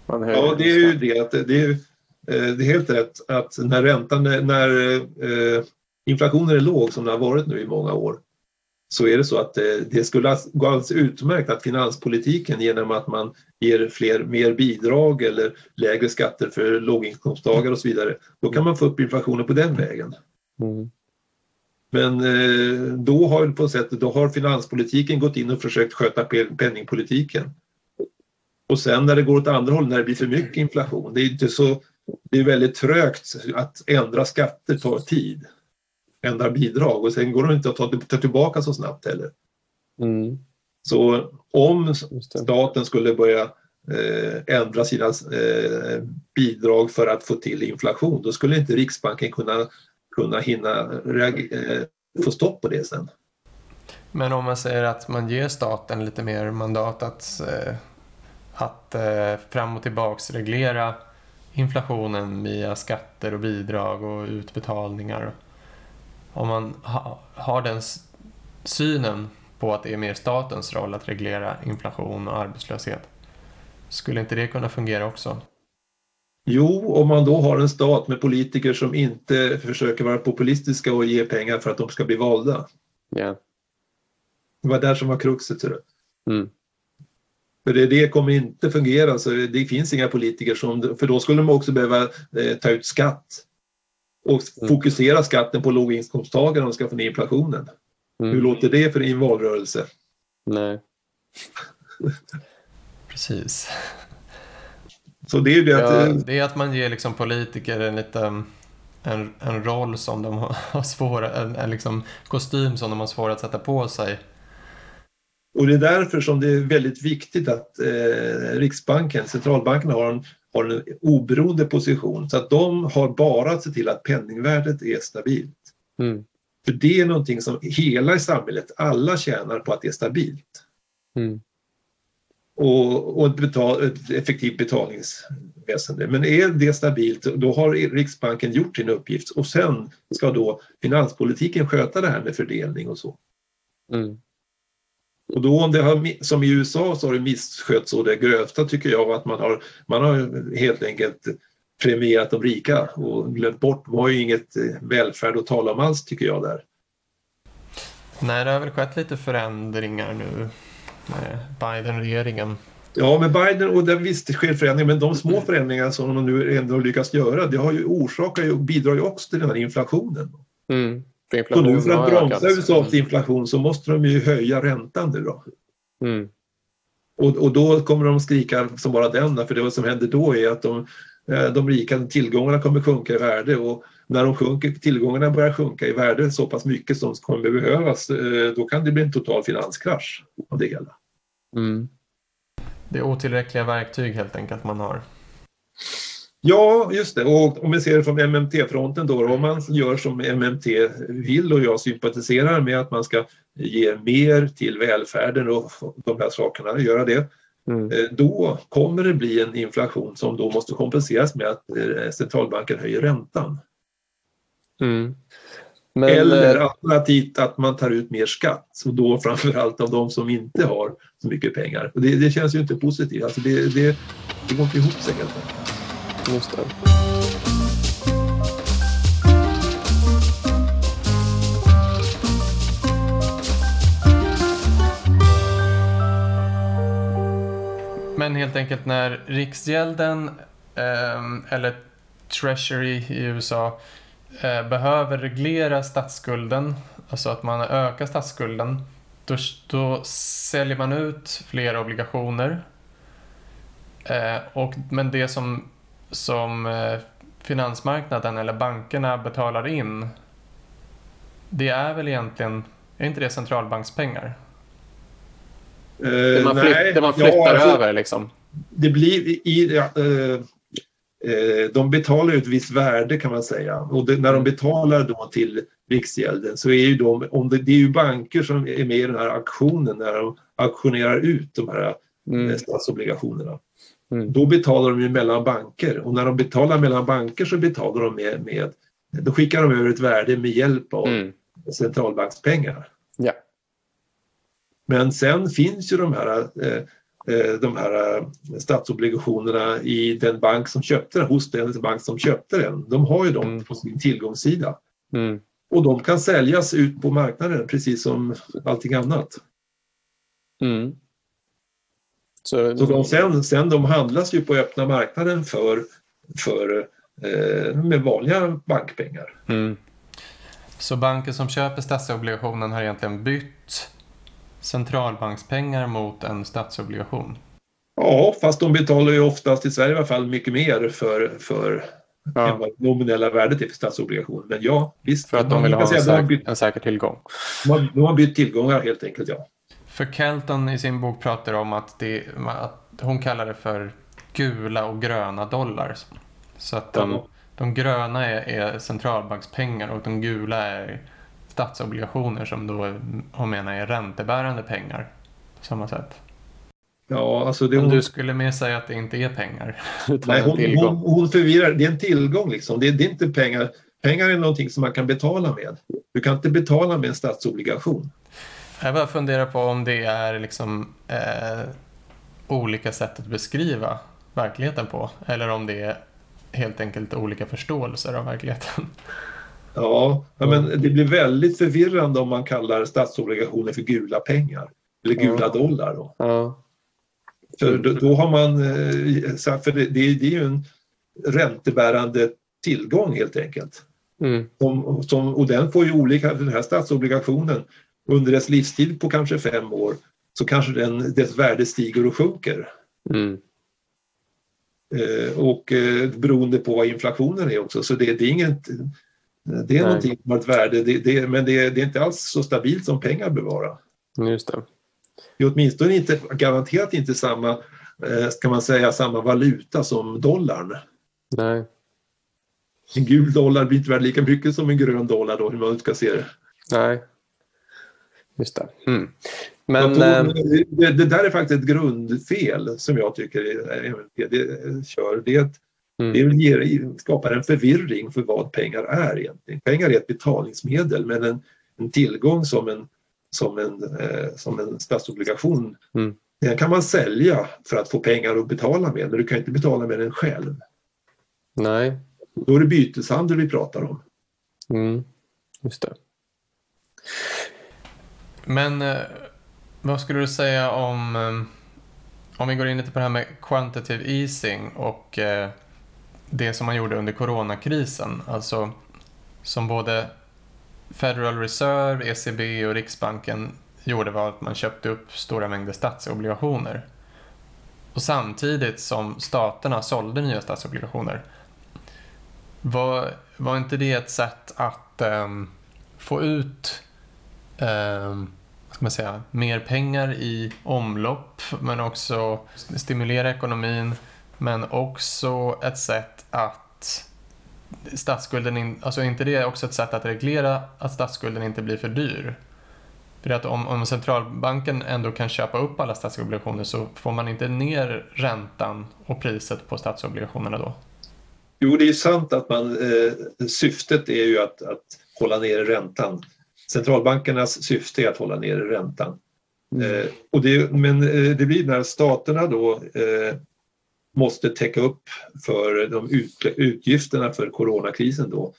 Ja, det är ju det. Att det, är, eh, det är helt rätt att när räntan, när inflationen är låg som det har varit nu i många år så är det så att eh, det skulle gå alldeles utmärkt att finanspolitiken genom att man ger fler, mer bidrag eller lägre skatter för låginkomsttagare och så vidare, då kan man få upp inflationen på den vägen. Mm. Men eh, då har, på sätt, då har finanspolitiken gått in och försökt sköta pe- penningpolitiken. Och sen när det går åt andra håll, när det blir för mycket inflation, det är inte så, det är väldigt trögt att ändra skatter tar tid. Ändra bidrag och sen går det inte att ta, ta tillbaka så snabbt heller. Mm. Så om staten skulle börja eh, ändra sina eh, bidrag för att få till inflation. Då skulle inte Riksbanken kunna, kunna hinna eh, få stopp på det sen. Men om man säger att man ger staten lite mer mandat att, eh, att eh, fram och tillbaks reglera inflationen via skatter och bidrag och utbetalningar. Om man ha, har den synen på att det är mer statens roll att reglera inflation och arbetslöshet. Skulle inte det kunna fungera också? Jo, om man då har en stat med politiker som inte försöker vara populistiska och ge pengar för att de ska bli valda. Yeah. Det var där som var kruxet. Mm. För det, det kommer inte fungera, så det finns inga politiker som, för då skulle de också behöva eh, ta ut skatt och Mm. fokusera skatten på låginkomsttagare om de ska få ner inflationen. Mm. Hur låter det för en valrörelse? Nej. Precis. Så det är ju det att, Ja. eh, Det är att man ger liksom politiker en liten en, en roll som de har svår, en, en liksom kostym som de har svårt att sätta på sig. och det är därför som det är väldigt viktigt att eh, Riksbanken, centralbanken har en, har en oberoende position så att de har bara att se till att penningvärdet är stabilt. Mm. För det är någonting som hela i samhället, alla tjänar på att det är stabilt. Mm. och, och ett, betal, ett effektivt betalningsväsende. Men är det stabilt, då har Riksbanken gjort sin uppgift och sen ska då finanspolitiken sköta det här med fördelning och så. Mm. Och då om det har, som i USA så har det misskötts så det grövsta tycker jag att man har, man har helt enkelt premierat de rika och glömt bort, de har ju inget eh, välfärd att tala om alls tycker jag där. Nej, det har väl skett lite förändringar nu med Biden-regeringen. Ja, med Biden och där visst det sker förändringar, men de små förändringar som de nu ändå lyckas göra, det har ju orsakar och bidrar ju också till den här inflationen. Mm. För Så nu för att bromsa. USAs inflation så måste de ju höja räntan nu då. Mm. Och, och då kommer de skrika som bara den, för det som händer då är att de, eh, de rika tillgångarna kommer sjunka i värde och när de sjunker, tillgångarna börjar sjunka i värde så pass mycket som kommer behövas, eh, då kan det bli en total finanskrasch av det hela. Mm. Det är otillräckliga verktyg helt enkelt man har. Ja, just det. Och om vi ser det från MMT-fronten då, om man gör som MMT vill och jag sympatiserar med att man ska ge mer till välfärden och de här sakerna, göra det, Mm. eh, då kommer det bli en inflation som då måste kompenseras med att eh, centralbanken höjer räntan. Mm. Men, Eller eh, alternativt att man tar ut mer skatt, och då framförallt av de som inte har så mycket pengar. Och det, det känns ju inte positivt, alltså det, det, det går inte ihop sig helt enkelt. Just det. Men helt enkelt när Riksgälden ehm, eller Treasury i USA eh, behöver reglera statsskulden, alltså att man ökar statsskulden, då, då säljer man ut fler obligationer. Eh, och, men det som, som eh, finansmarknaden eller bankerna betalar in, det är väl egentligen, är inte det centralbankspengar? Det Eh, man, nej, flytt, det man ja, flyttar alltså- över liksom. det blir i, ja, eh, eh, de betalar ju ett visst värde kan man säga och det, när de betalar då till Riksgälden så är ju de, om det, det är ju banker som är med i den här aktionen när de auktionerar ut de här Mm. statsobligationerna. Mm. Då betalar de ju mellan banker och när de betalar mellan banker så betalar de med, med då skickar de över ett värde med hjälp av Mm. centralbankspengar. Ja. Men sen finns ju de här, eh, eh, de här eh, statsobligationerna i den bank som köpte den, hos den bank som köpte den. De har ju dem Mm. på sin tillgångssida. Mm. Och de kan säljas ut på marknaden precis som allting annat. Mm. Så, Så de sen, sen de handlas ju på öppna marknaden för, för eh, med vanliga bankpengar. mm. Så banker som köper statsobligationen har egentligen bytt centralbankspengar mot en statsobligation. Ja, fast de betalar ju oftast i Sverige i alla fall mycket mer för, för än ja, vad nominella värdet är för statsobligationer. Men ja, visst. för att de man vill kan ha säga en, att de har säk- bytt en säker tillgång. De har, de har bytt tillgångar helt enkelt, ja. För Kelton i sin bok pratar om att, det, att hon kallar det för gula och gröna dollar. Så att de, de gröna är, är centralbankspengar och de gula är statsobligationer som då hon menar är räntebärande pengar. På samma sätt. Ja, alltså det, Men hon, du skulle mer säga att det inte är pengar. Nej, hon, hon, hon förvirrar. Det är en tillgång liksom. Det, det är inte pengar. Pengar är någonting som man kan betala med. Du kan inte betala med en statsobligation. Jag bara funderar på om det är liksom eh, olika sätt att beskriva verkligheten på. Eller om det är helt enkelt olika förståelser av verkligheten. Ja, men det blir väldigt förvirrande om man kallar statsobligationer för gula pengar. Eller gula Ja. dollar. Då. Ja. För då, då har man, eh, för det, det, det är ju en räntebärande tillgång helt enkelt. Mm. Som, som, och den får ju olika, den här statsobligationen under dess livstid på kanske fem år så kanske den, dess värde stiger och sjunker. Mm. Eh, och eh, beroende på vad inflationen är också. Så det, det är inget, det är Nej. någonting som har ett värde, det, det, men det, det är inte alls så stabilt som pengar bör vara. Just det. Det är åtminstone inte, garanterat inte samma, eh, ska man säga, samma valuta som dollarn. Nej. En gul dollar blir inte värd lika mycket som en grön dollar då, hur man ska se det. Nej. Just det. Mm. Men... tror- eh, det, det där är faktiskt ett grundfel som jag tycker det, kör. Det, mm. det ger, skapar en förvirring för vad pengar är egentligen. Pengar är ett betalningsmedel men en, en tillgång som en, som en, eh, som en statsobligation Mm. den kan man sälja för att få pengar att betala med men du kan inte betala med den själv. Nej. Då är det byteshandel vi pratar om. Mm. Just det. Men eh, vad skulle du säga om, eh, om vi går in lite på det här med quantitative easing och eh, det som man gjorde under coronakrisen, alltså som både Federal Reserve, ECB och Riksbanken gjorde var att man köpte upp stora mängder statsobligationer. Och samtidigt som staterna sålde nya statsobligationer. Var, var inte det ett sätt att um, få ut um, man säga, mer pengar i omlopp men också stimulera ekonomin men också ett sätt att statsskulden, in, alltså är inte det också ett sätt att reglera att statsskulden inte blir för dyr? För att om, om centralbanken ändå kan köpa upp alla statsobligationer så får man inte ner räntan och priset på statsobligationerna då? Jo, det är sant att man, eh, syftet är ju att, att hålla nere räntan. Centralbankernas syfte är att hålla nere räntan. Eh, och det, men eh, det blir när staterna då eh, måste täcka upp för de ut, utgifterna för coronakrisen då.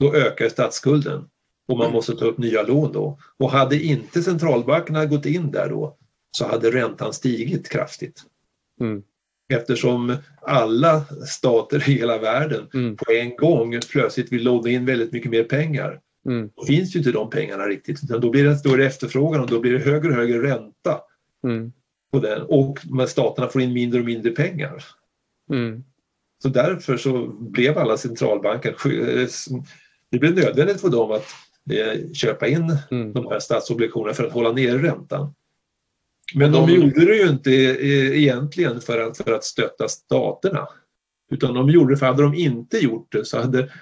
Då ökar statsskulden och man måste ta upp nya lån då. Och hade inte centralbankerna gått in där då så hade räntan stigit kraftigt. Mm. Eftersom alla stater i hela världen Mm. på en gång plötsligt vill låna in väldigt mycket mer pengar. Mm. Då finns ju inte de pengarna riktigt utan då blir det en större efterfrågan och då blir det högre och högre ränta Mm. på den och men staterna får in mindre och mindre pengar. Mm. Så därför så blev alla centralbanker, eh, det blev nödvändigt för dem att eh, köpa in Mm. de här statsobligationerna för att hålla ner räntan. Men de- gjorde det ju inte eh, egentligen för att, för att stötta staterna. Utan de gjorde det för hade de inte gjort det så hade,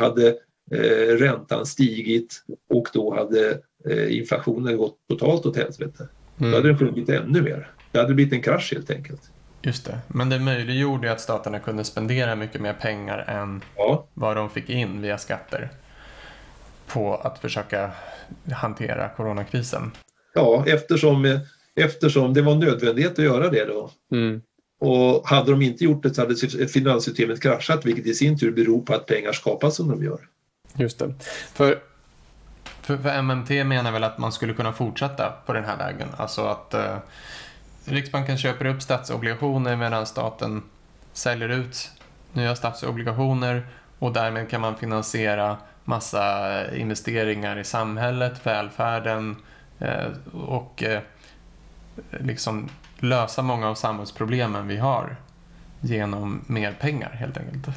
hade eh, räntan stigit och då hade eh, inflationen gått totalt åt helvete. Då hade Mm. den sjunkit ännu mer. Det hade blivit en krasch helt enkelt. Just det, men det möjliggjorde att staterna kunde spendera mycket mer pengar än Ja, vad de fick in via skatter på att försöka hantera coronakrisen. ja eftersom, eh, eftersom det var nödvändighet att göra det då. Mm. Och hade de inte gjort det så hade sy- finanssystemet kraschat vilket i sin tur beror på att pengar skapas som de gör. Just det. För För, för MMT menar väl att man skulle kunna fortsätta på den här vägen. Alltså att eh, Riksbanken köper upp statsobligationer medan staten säljer ut nya statsobligationer och därmed kan man finansiera massa eh, investeringar i samhället, välfärden eh, och eh, liksom lösa många av samhällsproblemen vi har genom mer pengar helt enkelt.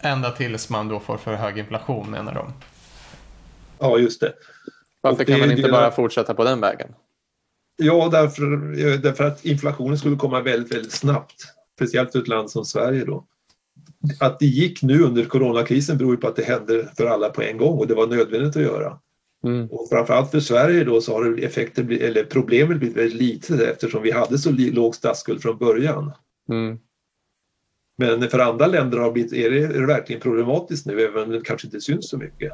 Ända tills man då får för hög inflation menar de. Ja, just det. varför Och kan det- man inte det- bara fortsätta på den vägen? Ja, därför, därför att inflationen skulle komma väldigt, väldigt snabbt. Speciellt för ett land som Sverige då. Att det gick nu under coronakrisen beror ju på att det hände för alla på en gång och det var nödvändigt att göra. Mm. Och framförallt för Sverige då så har effekten, eller problemet blivit väldigt litet eftersom vi hade så låg statsskuld från början. Mm. Men för andra länder har blivit, är, det, är det verkligen problematiskt nu även om det kanske inte syns så mycket.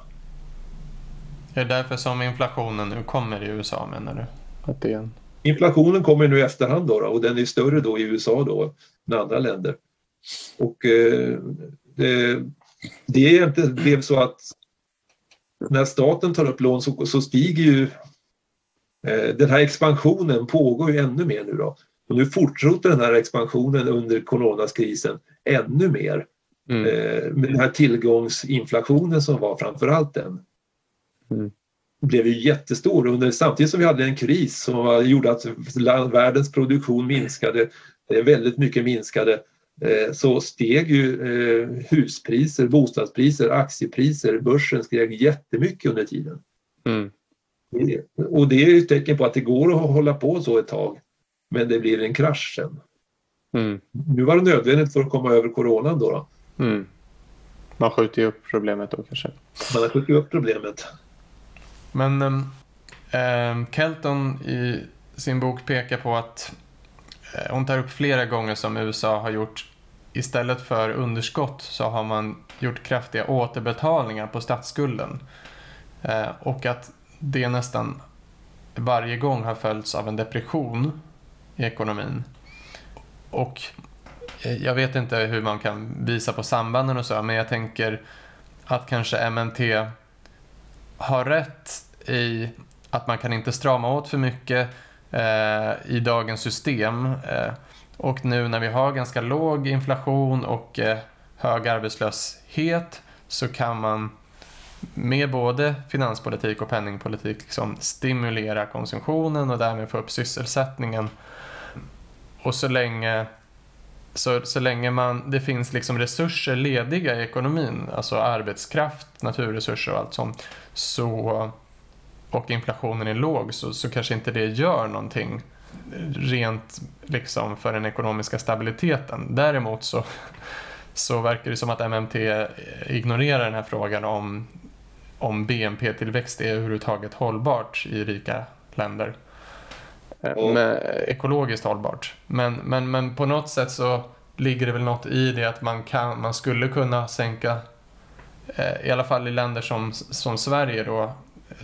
Är det därför som inflationen nu kommer i USA menar du? Att det en... Inflationen kommer nu i efterhand då, då, och den är större då i USA då än andra länder. Och eh, det, det är inte blev så att när staten tar upp lån så, så stiger ju eh, den här expansionen pågår ju ännu mer nu då. Och nu fortsätter den här expansionen under coronakrisen ännu mer. Mm. Eh, med den här tillgångsinflationen som var framförallt den. Mm. blev ju jättestor under, samtidigt som vi hade en kris som gjorde att världens produktion minskade, eh, väldigt mycket minskade, eh, så steg ju eh, huspriser, bostadspriser, aktiepriser, börsen steg jättemycket under tiden. Mm. Och det är ett tecken på att det går att hålla på så ett tag. Men det blir en krasch sen. Mm. Nu var det nödvändigt för att komma över coronan då. då. Mm. Man skjuter ju upp problemet då kanske. Man har skjutit upp problemet. Men eh, Kelton i sin bok pekar på att eh, hon tar upp flera gånger som USA har gjort istället för underskott så har man gjort kraftiga återbetalningar på statsskulden. Eh, och att det nästan varje gång har följts av en depression i ekonomin. Och eh, jag vet inte hur man kan visa på sambanden och så, men jag tänker att kanske MNT har rätt i att man kan inte strama åt för mycket eh, i dagens system. Eh, och nu när vi har ganska låg inflation och eh, hög arbetslöshet så kan man med både finanspolitik och penningpolitik liksom stimulera konsumtionen och därmed få upp sysselsättningen och så länge, så, så länge man, det finns liksom resurser lediga i ekonomin, alltså arbetskraft, naturresurser och allt sånt, så, och inflationen är låg så, så kanske inte det gör någonting rent liksom för den ekonomiska stabiliteten. Däremot så, så verkar det som att MMT ignorerar den här frågan om, om BNP-tillväxt är överhuvudtaget hållbart i rika länder. Och, med, ekologiskt hållbart. Men, men, men på något sätt så ligger det väl något i det att man, kan, man skulle kunna sänka, eh, i alla fall i länder som, som Sverige då,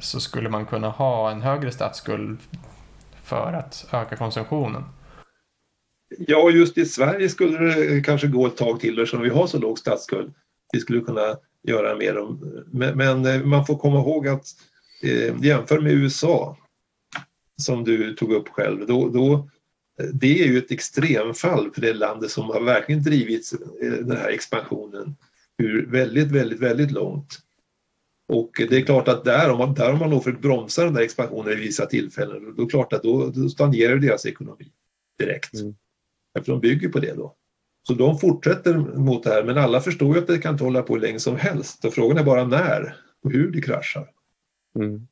så skulle man kunna ha en högre statsskuld för att öka konsumtionen. Ja, just i Sverige skulle det kanske gå ett tag till eftersom vi har så låg statsskuld. Vi skulle kunna göra mer om, men, men eh, man får komma ihåg att eh, jämför med USA som du tog upp själv, då, då, det är ju ett extremfall för det landet som har verkligen drivit eh, den här expansionen ur väldigt, väldigt, väldigt långt. Och det är klart att där, om man, där har man nog försökt bromsa den där expansionen i vissa tillfällen, då är det klart att då, då stagnerar deras ekonomi direkt. Mm. Eftersom de bygger på det då. Så de fortsätter mot det här, men alla förstår ju att det kan inte hålla på hur länge som helst. Och frågan är bara när och hur det kraschar. Mm.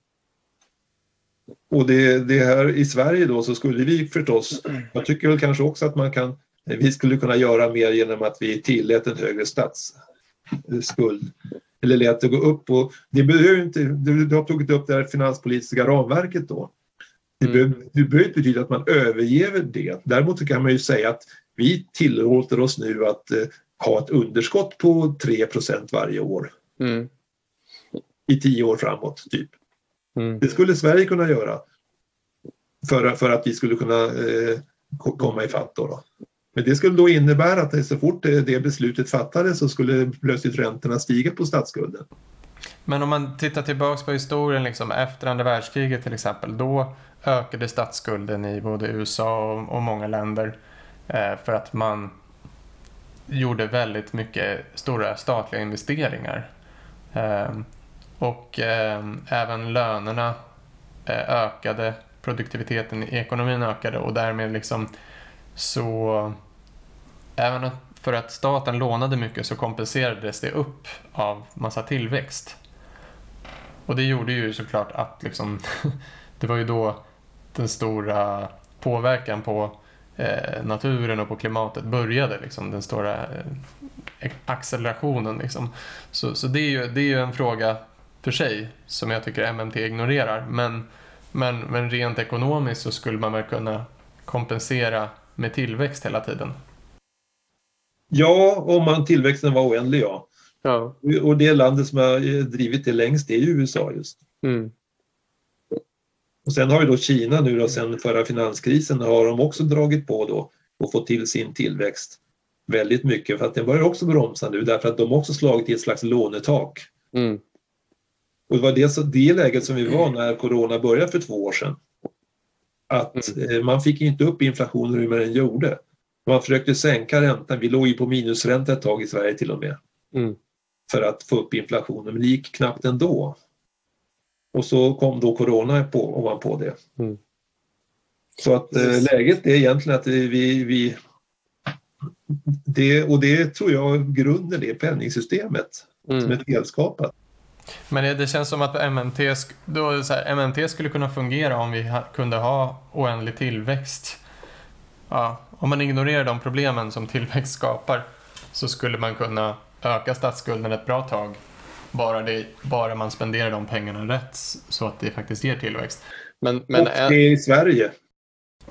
Och det, det här i Sverige då så skulle vi förstås, jag tycker väl kanske också att man kan, vi skulle kunna göra mer genom att vi tillät en högre statsskuld eller lät det gå upp. Och det behöver inte, du, har tagit upp det här finanspolitiska ramverket då. Det, mm. behöver, det behöver inte betyda att man överger det. Däremot kan man ju säga att vi tillåter oss nu att eh, ha ett underskott på 3% varje år. Mm. I tio år framåt, typ. Mm. Det skulle Sverige kunna göra för, för att vi skulle kunna eh, komma ifatt. Då, då. Men det skulle då innebära att så fort det, det beslutet fattades så skulle plötsligt räntorna stiga på statsskulden. Men om man tittar tillbaks på historien liksom, efter andra världskriget till exempel, då ökade statsskulden i både USA och, och många länder eh, för att man gjorde väldigt mycket stora statliga investeringar. Eh, och eh, även lönerna eh, ökade, produktiviteten i ekonomin ökade och därmed liksom så även för att staten lånade mycket så kompenserades det upp av massa tillväxt. Och det gjorde ju såklart att liksom, det var ju då den stora påverkan på eh, naturen och på klimatet började. Liksom, den stora eh, accelerationen. Liksom. Så, så det, är ju, det är ju en fråga för sig som jag tycker MMT ignorerar. Men, men, men rent ekonomiskt så skulle man väl kunna kompensera med tillväxt hela tiden. Ja, om man tillväxten var oändlig ja. Ja. Och det landet som har drivit det längst är ju USA just. Mm. Och sen har ju då Kina nu då sen förra finanskrisen har de också dragit på då och fått till sin tillväxt väldigt mycket för att den börjar också bromsa nu därför att de också slagit i ett slags lånetak. Mm. Och det var det, så- det läget som vi var när corona började för två år sedan. Att eh, man fick inte upp inflationen hur man den gjorde. Man försökte sänka räntan, vi låg ju på minusränta ett tag i Sverige till och med. Mm. För att få upp inflationen, men det gick knappt ändå. Och så kom då corona på, ovanpå det. Mm. Så att eh, läget är egentligen att vi, vi det, och det tror jag grunden är penningsystemet som Mm. är felskapat. Men det, det känns som att sk- då är det så här, MMT skulle kunna fungera om vi kunde ha oändlig tillväxt. Ja, om man ignorerar de problemen som tillväxt skapar så skulle man kunna öka statsskulden ett bra tag. Bara, det, bara man spenderar de pengarna rätt så att det faktiskt ger tillväxt. Men, men, och det är i Sverige.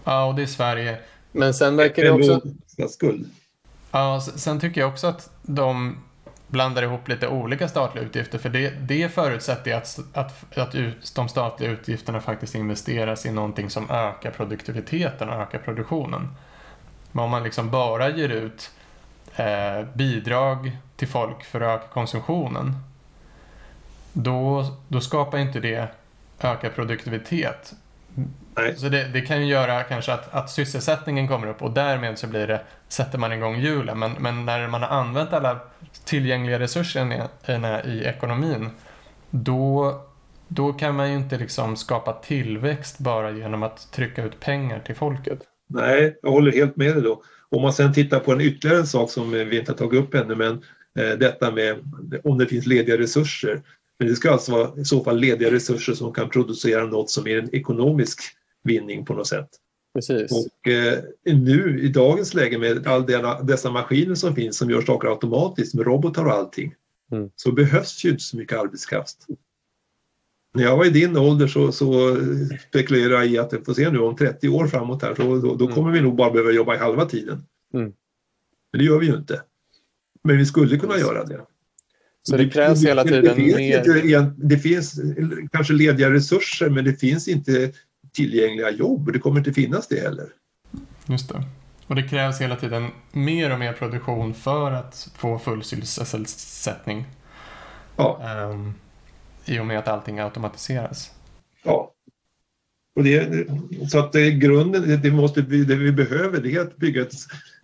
Ja, och det är Sverige. men sen verkar det också... statsskuld. Ja, sen tycker jag också att de blandar ihop lite olika statliga utgifter för det, det förutsätter ju att, att, att ut, de statliga utgifterna faktiskt investeras i någonting som ökar produktiviteten och ökar produktionen. Men om man liksom bara ger ut eh, bidrag till folk för att öka konsumtionen då, då skapar inte det ökad produktivitet. Nej. Så det, det kan ju göra kanske att, att sysselsättningen kommer upp och därmed så blir det, sätter man igång hjulen. Men, men när man har använt alla tillgängliga resurser i, ekonomin då, då kan man ju inte liksom skapa tillväxt bara genom att trycka ut pengar till folket. Nej, jag håller helt med dig då. Om man sen tittar på en ytterligare en sak som vi inte har tagit upp ännu, men eh, detta med om det finns lediga resurser. Men det ska alltså vara i så fall lediga resurser som kan producera något som är en ekonomisk vinning på något sätt. Precis. Och eh, nu i dagens läge med all denna, dessa maskiner som finns som gör saker automatiskt med robotar och allting Mm. så behövs ju inte så mycket arbetskraft. När jag var i din ålder så, så spekulerade jag i att jag får se nu om 30 år framåt här så då, då Mm. kommer vi nog bara behöva jobba i halva tiden. Mm. Men det gör vi ju inte. Men vi skulle kunna göra det. Så det krävs hela tiden det, finns mer- det finns kanske lediga resurser men det finns inte tillgängliga jobb. Det kommer inte finnas det heller. Just det. Och det krävs hela tiden mer och mer produktion för att få full sysselsättning. Ja. Ehm, I och med att allting automatiseras. Ja. Och det, så att det är grunden, det, måste, det vi behöver det är att bygga ett,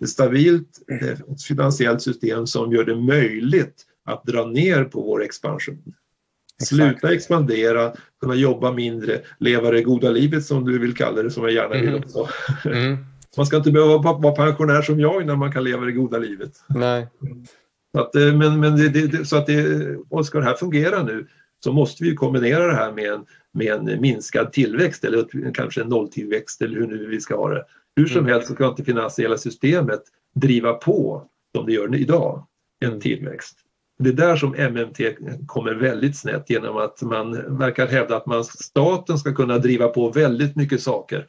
ett stabilt eh, ett finansiellt system som gör det möjligt att dra ner på vår expansion. Sluta expandera, kunna jobba mindre, leva det goda livet som du vill kalla det, som jag gärna vill Mhm. också. Mm. Man ska inte behöva vara pensionär som jag innan man kan leva det goda livet. Nej. Så att, eh, men, men det, det, så att det, och ska det här fungera nu så måste vi kombinera det här med en, med en minskad tillväxt eller kanske en nolltillväxt eller hur nu vi ska ha det. Hur som Mm. helst så ska inte finansiella systemet driva på som det gör idag en Mm. tillväxt. Det är där som MMT kommer väldigt snett genom att man verkar hävda att man, staten ska kunna driva på väldigt mycket saker.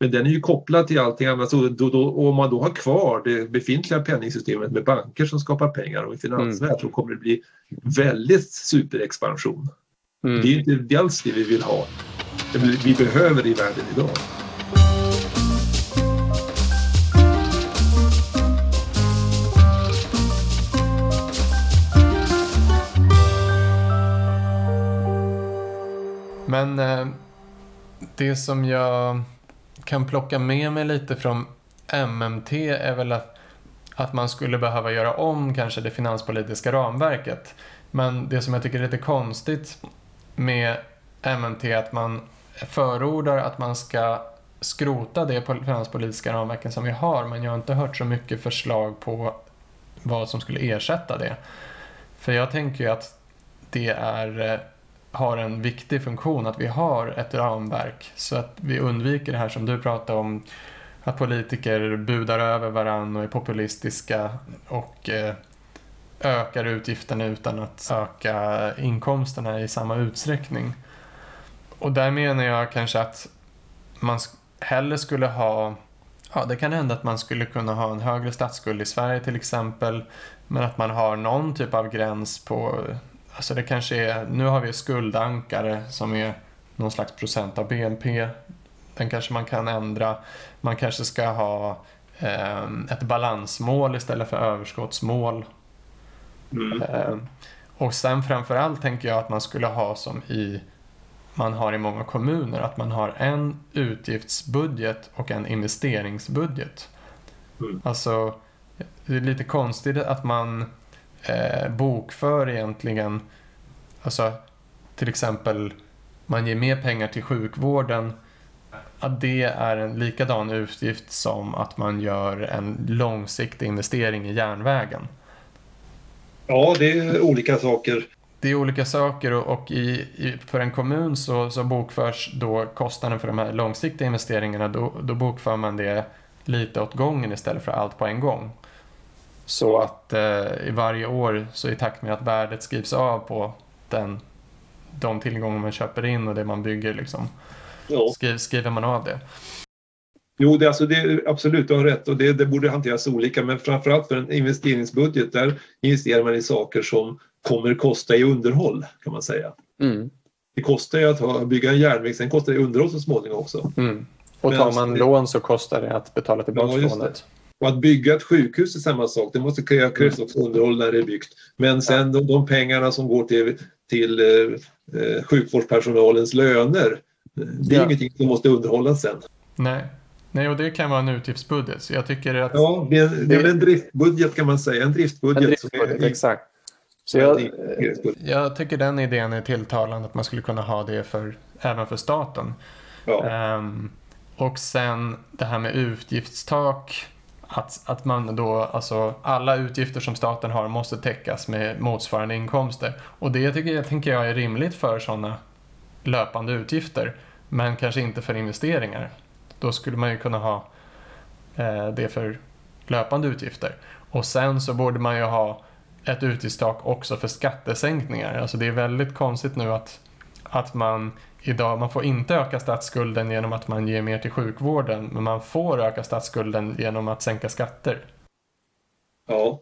Men den är ju kopplad till allting annat. Så då, då, och om man då har kvar det befintliga penningsystemet med banker som skapar pengar och en finansvärld så kommer det bli väldigt superexpansion. Mm. Det är inte alls det vi vill ha. Vi behöver i världen idag. Men eh, det som jag kan plocka med mig lite från MMT är väl att, att man skulle behöva göra om kanske det finanspolitiska ramverket. Men det som jag tycker är lite konstigt med MMT är att man förordar att man ska skrota det finanspolitiska ramverket som vi har men jag har inte hört så mycket förslag på vad som skulle ersätta det. För jag tänker ju att det är eh, har en viktig funktion att vi har ett ramverk så att vi undviker det här som du pratade om att politiker budar över varandra och är populistiska och eh, ökar utgifterna utan att öka inkomsterna i samma utsträckning. Och där menar jag kanske att man hellre skulle ha Ja, det kan hända att man skulle kunna ha en högre statsskuld i Sverige till exempel. Men att man har någon typ av gräns på, alltså det kanske är, nu har vi skuldankare som är någon slags procent av BNP. Den kanske man kan ändra. Man kanske ska ha eh, ett balansmål istället för överskottsmål. Mm. Eh, och sen framförallt tänker jag att man skulle ha som i man har i många kommuner, att man har en utgiftsbudget och en investeringsbudget. Mm. Alltså, det är lite konstigt att man eh, bokför egentligen, alltså till exempel man ger mer pengar till sjukvården, att det är en likadan utgift som att man gör en långsiktig investering i järnvägen. Ja, det är olika saker det är olika saker och, och i, i, för en kommun så, så bokförs då kostnaden för de här långsiktiga investeringarna, då, då bokför man det lite åt gången istället för allt på en gång. Så att eh, i varje år så i takt med att värdet skrivs av på den, de tillgångar man köper in och det man bygger liksom, ja. skriver, skriver man av det. Jo, det, alltså det, absolut, du har rätt och det, det borde hanteras olika men framförallt för en investeringsbudget där investerar man i saker som kommer kosta i underhåll kan man säga. Mm. Det kostar ju att ha, bygga en järnväg, sen kostar det underhåll så småningom också. Mm. Och tar man det, lån så kostar det att betala tillbaka ja, lånet. Och att bygga ett sjukhus är samma sak. Det måste krävas också underhåll när det är byggt. Men sen de, de pengarna som går till, till eh, eh sjukvårdspersonalens löner, det är ja. ingenting som måste underhållas sen. Nej. Nej, och det kan vara en utgiftsbudget. Så jag tycker att... Ja, det är, det är en driftbudget kan man säga. En driftbudget. En driftbudget, är... exakt. Så jag, jag, tycker den idén är tilltalande att man skulle kunna ha det för, även för staten. Ja. Um, och sen det här med utgiftstak. Att, att man då, alltså alla utgifter som staten har måste täckas med motsvarande inkomster. Och det tycker jag, tänker jag är rimligt för sådana löpande utgifter. Men kanske inte för investeringar. Då skulle man ju kunna ha eh, det för löpande utgifter. Och sen så borde man ju ha ett utgiftstak också för skattesänkningar. Alltså det är väldigt konstigt nu att, att man idag, man får inte öka statsskulden genom att man ger mer till sjukvården, men man får öka statsskulden genom att sänka skatter. Ja.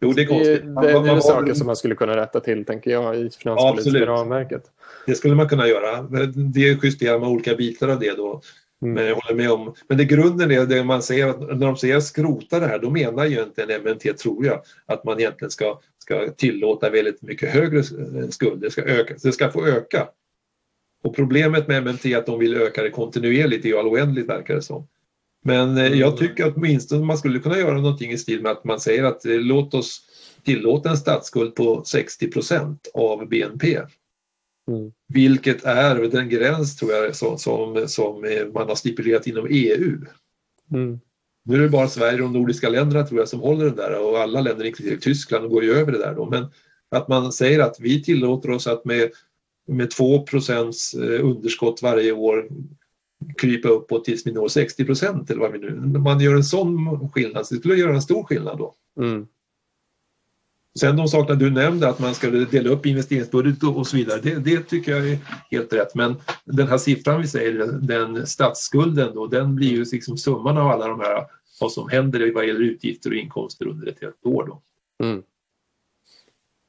Jo, det är konstigt. Det, det, det är saker som man skulle kunna rätta till, tänker jag, i finanspolitiska ja, ramverket. Det skulle man kunna göra. Det justerar man olika bitar av det då. Mm. Men jag håller med om, men det grunden är det man säger att när de säger skrota det här, då menar ju egentligen MNT, tror jag, att man egentligen ska, ska tillåta väldigt mycket högre skuld. Det ska, öka, det ska få öka. Och problemet med MNT är att de vill öka det kontinuerligt i all oändligt verkar det som. Men eh, mm. jag tycker att åtminstone man skulle kunna göra någonting i stil med att man säger att eh, låt oss tillåta en statsskuld på 60 procent av BNP. Mm. Vilket är den gräns tror jag som, som, som man har stipulerat inom EU. Mm. Nu är det bara Sverige och de nordiska länderna tror jag som håller den där och alla länder inklusive Tyskland går ju över det där då. Men att man säger att vi tillåter oss att med, med 2 eh, underskott varje år krypa uppåt tills vi når 60 procent eller vad vi nu... Man gör en sån skillnad, så det skulle göra en stor skillnad då. Mm. Sen de sakerna du nämnde, att man skulle dela upp investeringsbudget och så vidare, det, det, tycker jag är helt rätt. Men den här siffran vi säger, den statsskulden då, den blir ju liksom summan av alla de här, vad som händer vad gäller utgifter och inkomster under ett helt år. Då. Mm.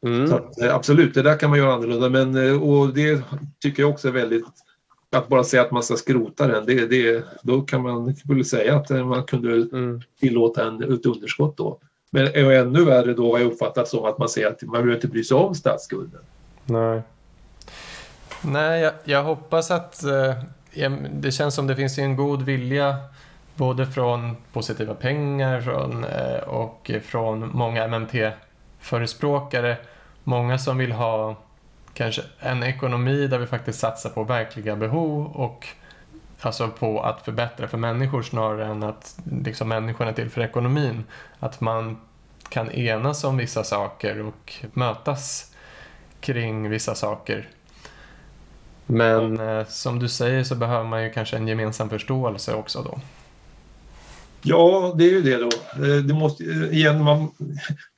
Mm. Att, absolut, det där kan man göra annorlunda, men och det tycker jag också är väldigt att bara säga att man ska skrota den, det, det, då kan man väl säga att man kunde mm. tillåta en, ett underskott då. Men är ännu värre då har jag uppfattat som att man säger att man behöver inte bry sig om statsskulden. Nej. Nej, jag, jag hoppas att eh, det känns som det finns en god vilja både från positiva pengar från, eh, och från många MMT-förespråkare. Många som vill ha kanske en ekonomi där vi faktiskt satsar på verkliga behov och Alltså på att förbättra för människor snarare än att liksom, människorna till för ekonomin. Att man kan enas om vissa saker och mötas kring vissa saker. Men eh, som du säger så behöver man ju kanske en gemensam förståelse också då. Ja, det är ju det då. Eh, det måste, eh, igen, man,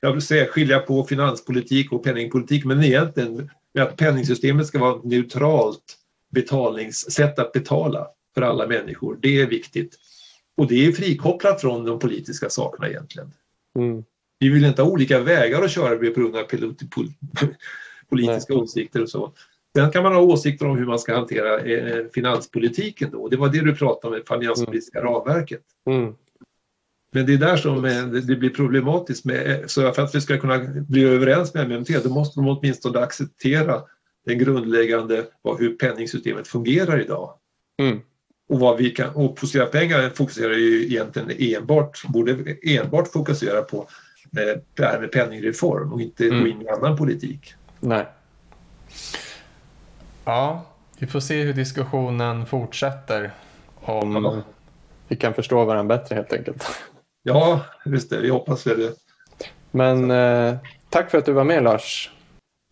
jag vill säga skilja på finanspolitik och penningpolitik, men egentligen att penningsystemet ska vara ett neutralt betalningssätt att betala för alla människor. Det är viktigt. Och det är frikopplat från de politiska sakerna egentligen. Mm. Vi vill inte ha olika vägar att köra på grund av politiska Nej. åsikter och så. Sen kan man ha åsikter om hur man ska hantera eh, finanspolitiken då. Det var det du pratade om, det finanspolitiska mm. ramverket. Mm. Men det är där som eh, det blir problematiskt. Med, eh, så för att vi ska kunna bli överens med MMT då måste de åtminstone acceptera den grundläggande hur penningsystemet fungerar idag. Mm. Och vad vi kan, och Fokusera pengar fokuserar ju egentligen enbart, borde enbart fokusera på eh, det här med penningreform och inte mm. gå in i annan politik. Nej. Ja, vi får se hur diskussionen fortsätter om ja. vi kan förstå varandra bättre helt enkelt. Ja, just det. Vi hoppas det. Men eh, tack för att du var med Lars.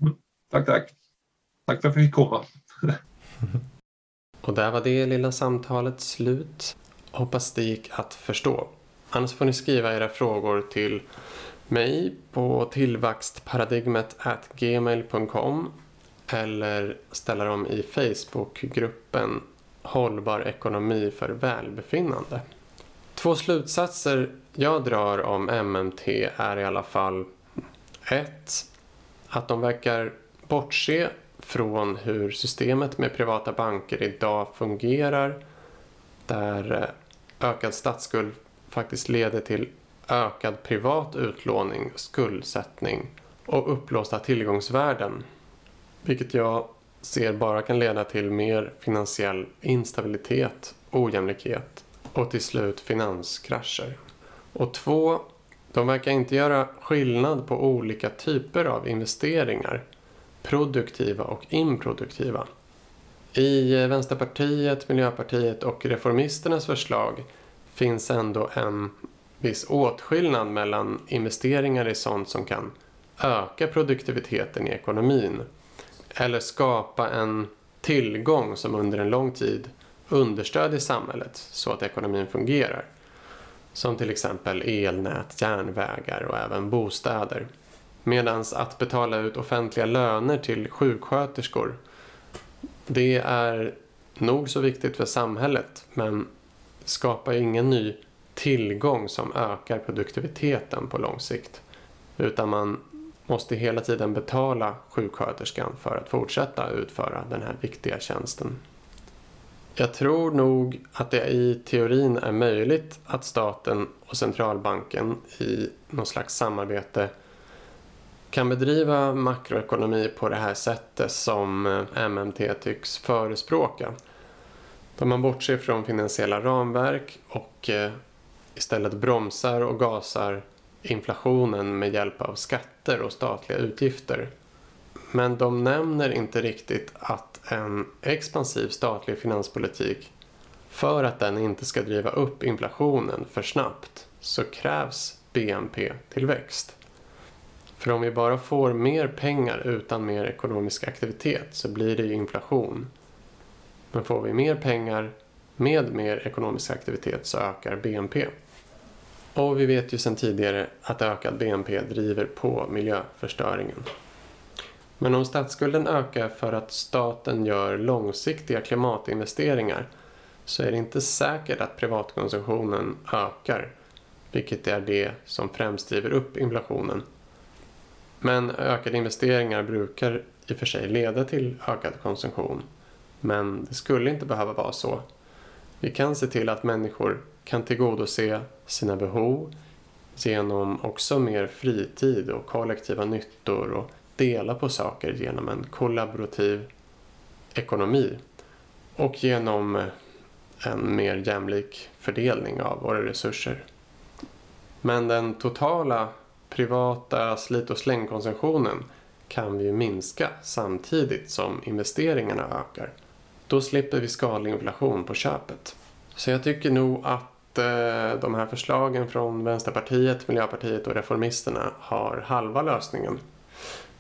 Mm, tack, tack. Tack för att jag fick komma. Och där var det lilla samtalet slut. Hoppas det gick att förstå. Annars får ni skriva era frågor till mig på tillväxtparadigmet gmail.com eller ställa dem i Facebookgruppen Hållbar ekonomi för välbefinnande. Två slutsatser jag drar om MMT är i alla fall 1. Att de verkar bortse från hur systemet med privata banker idag fungerar där eh, ökad statsskuld faktiskt leder till ökad privat utlåning, skuldsättning och upplåsta tillgångsvärden. Vilket jag ser bara kan leda till mer finansiell instabilitet, ojämlikhet och till slut finanskrascher. Och två, de verkar inte göra skillnad på olika typer av investeringar, produktiva och improduktiva. I eh, Vänsterpartiet, Miljöpartiet och Reformisternas förslag finns ändå en viss åtskillnad mellan investeringar i sånt som kan öka produktiviteten i ekonomin eller skapa en tillgång som under en lång tid understödjer samhället så att ekonomin fungerar. Som till exempel elnät, järnvägar och även bostäder. Medan att betala ut offentliga löner till sjuksköterskor det är nog så viktigt för samhället men skapar ingen ny tillgång som ökar produktiviteten på lång sikt. Utan man måste hela tiden betala sjuksköterskan för att fortsätta utföra den här viktiga tjänsten. Jag tror nog att det i teorin är möjligt att staten och centralbanken i någon slags samarbete kan bedriva makroekonomi på det här sättet som eh, MMT tycks förespråka. Där man bortser från finansiella ramverk och eh, istället bromsar och gasar inflationen med hjälp av skatter och statliga utgifter. Men de nämner inte riktigt att en expansiv statlig finanspolitik för att den inte ska driva upp inflationen för snabbt så krävs BNP-tillväxt. För om vi bara får mer pengar utan mer ekonomisk aktivitet så blir det ju inflation. Men får vi mer pengar med mer ekonomisk aktivitet så ökar BNP. Och vi vet ju sedan tidigare att ökad BNP driver på miljöförstöringen. Men om statsskulden ökar för att staten gör långsiktiga klimatinvesteringar så är det inte säkert att privatkonsumtionen ökar, vilket är det som främst driver upp inflationen. Men ökade investeringar brukar i och för sig leda till ökad konsumtion. Men det skulle inte behöva vara så. Vi kan se till att människor kan tillgodose sina behov genom också mer fritid och kollektiva nyttor och dela på saker genom en kollaborativ ekonomi och genom eh, en mer jämlik fördelning av våra resurser. Men den totala privata slit och slängkonsumtionen kan vi minska samtidigt som investeringarna ökar. Då slipper vi skadlig inflation på köpet. Så jag tycker nog att eh, de här förslagen från Vänsterpartiet, Miljöpartiet och Reformisterna har halva lösningen.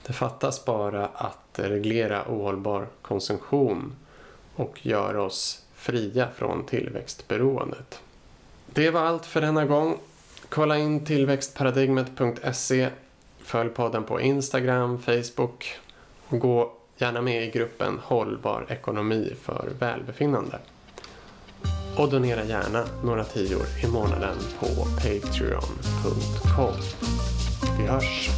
Det fattas bara att reglera ohållbar konsumtion och göra oss fria från tillväxtberoendet. Det var allt för denna gång. Kolla in tillväxtparadigmet.se. Följ podden på Instagram, Facebook och gå gärna med i gruppen Hållbar ekonomi för välbefinnande. Och donera gärna några tior i månaden på patreon.com. Vi hörs!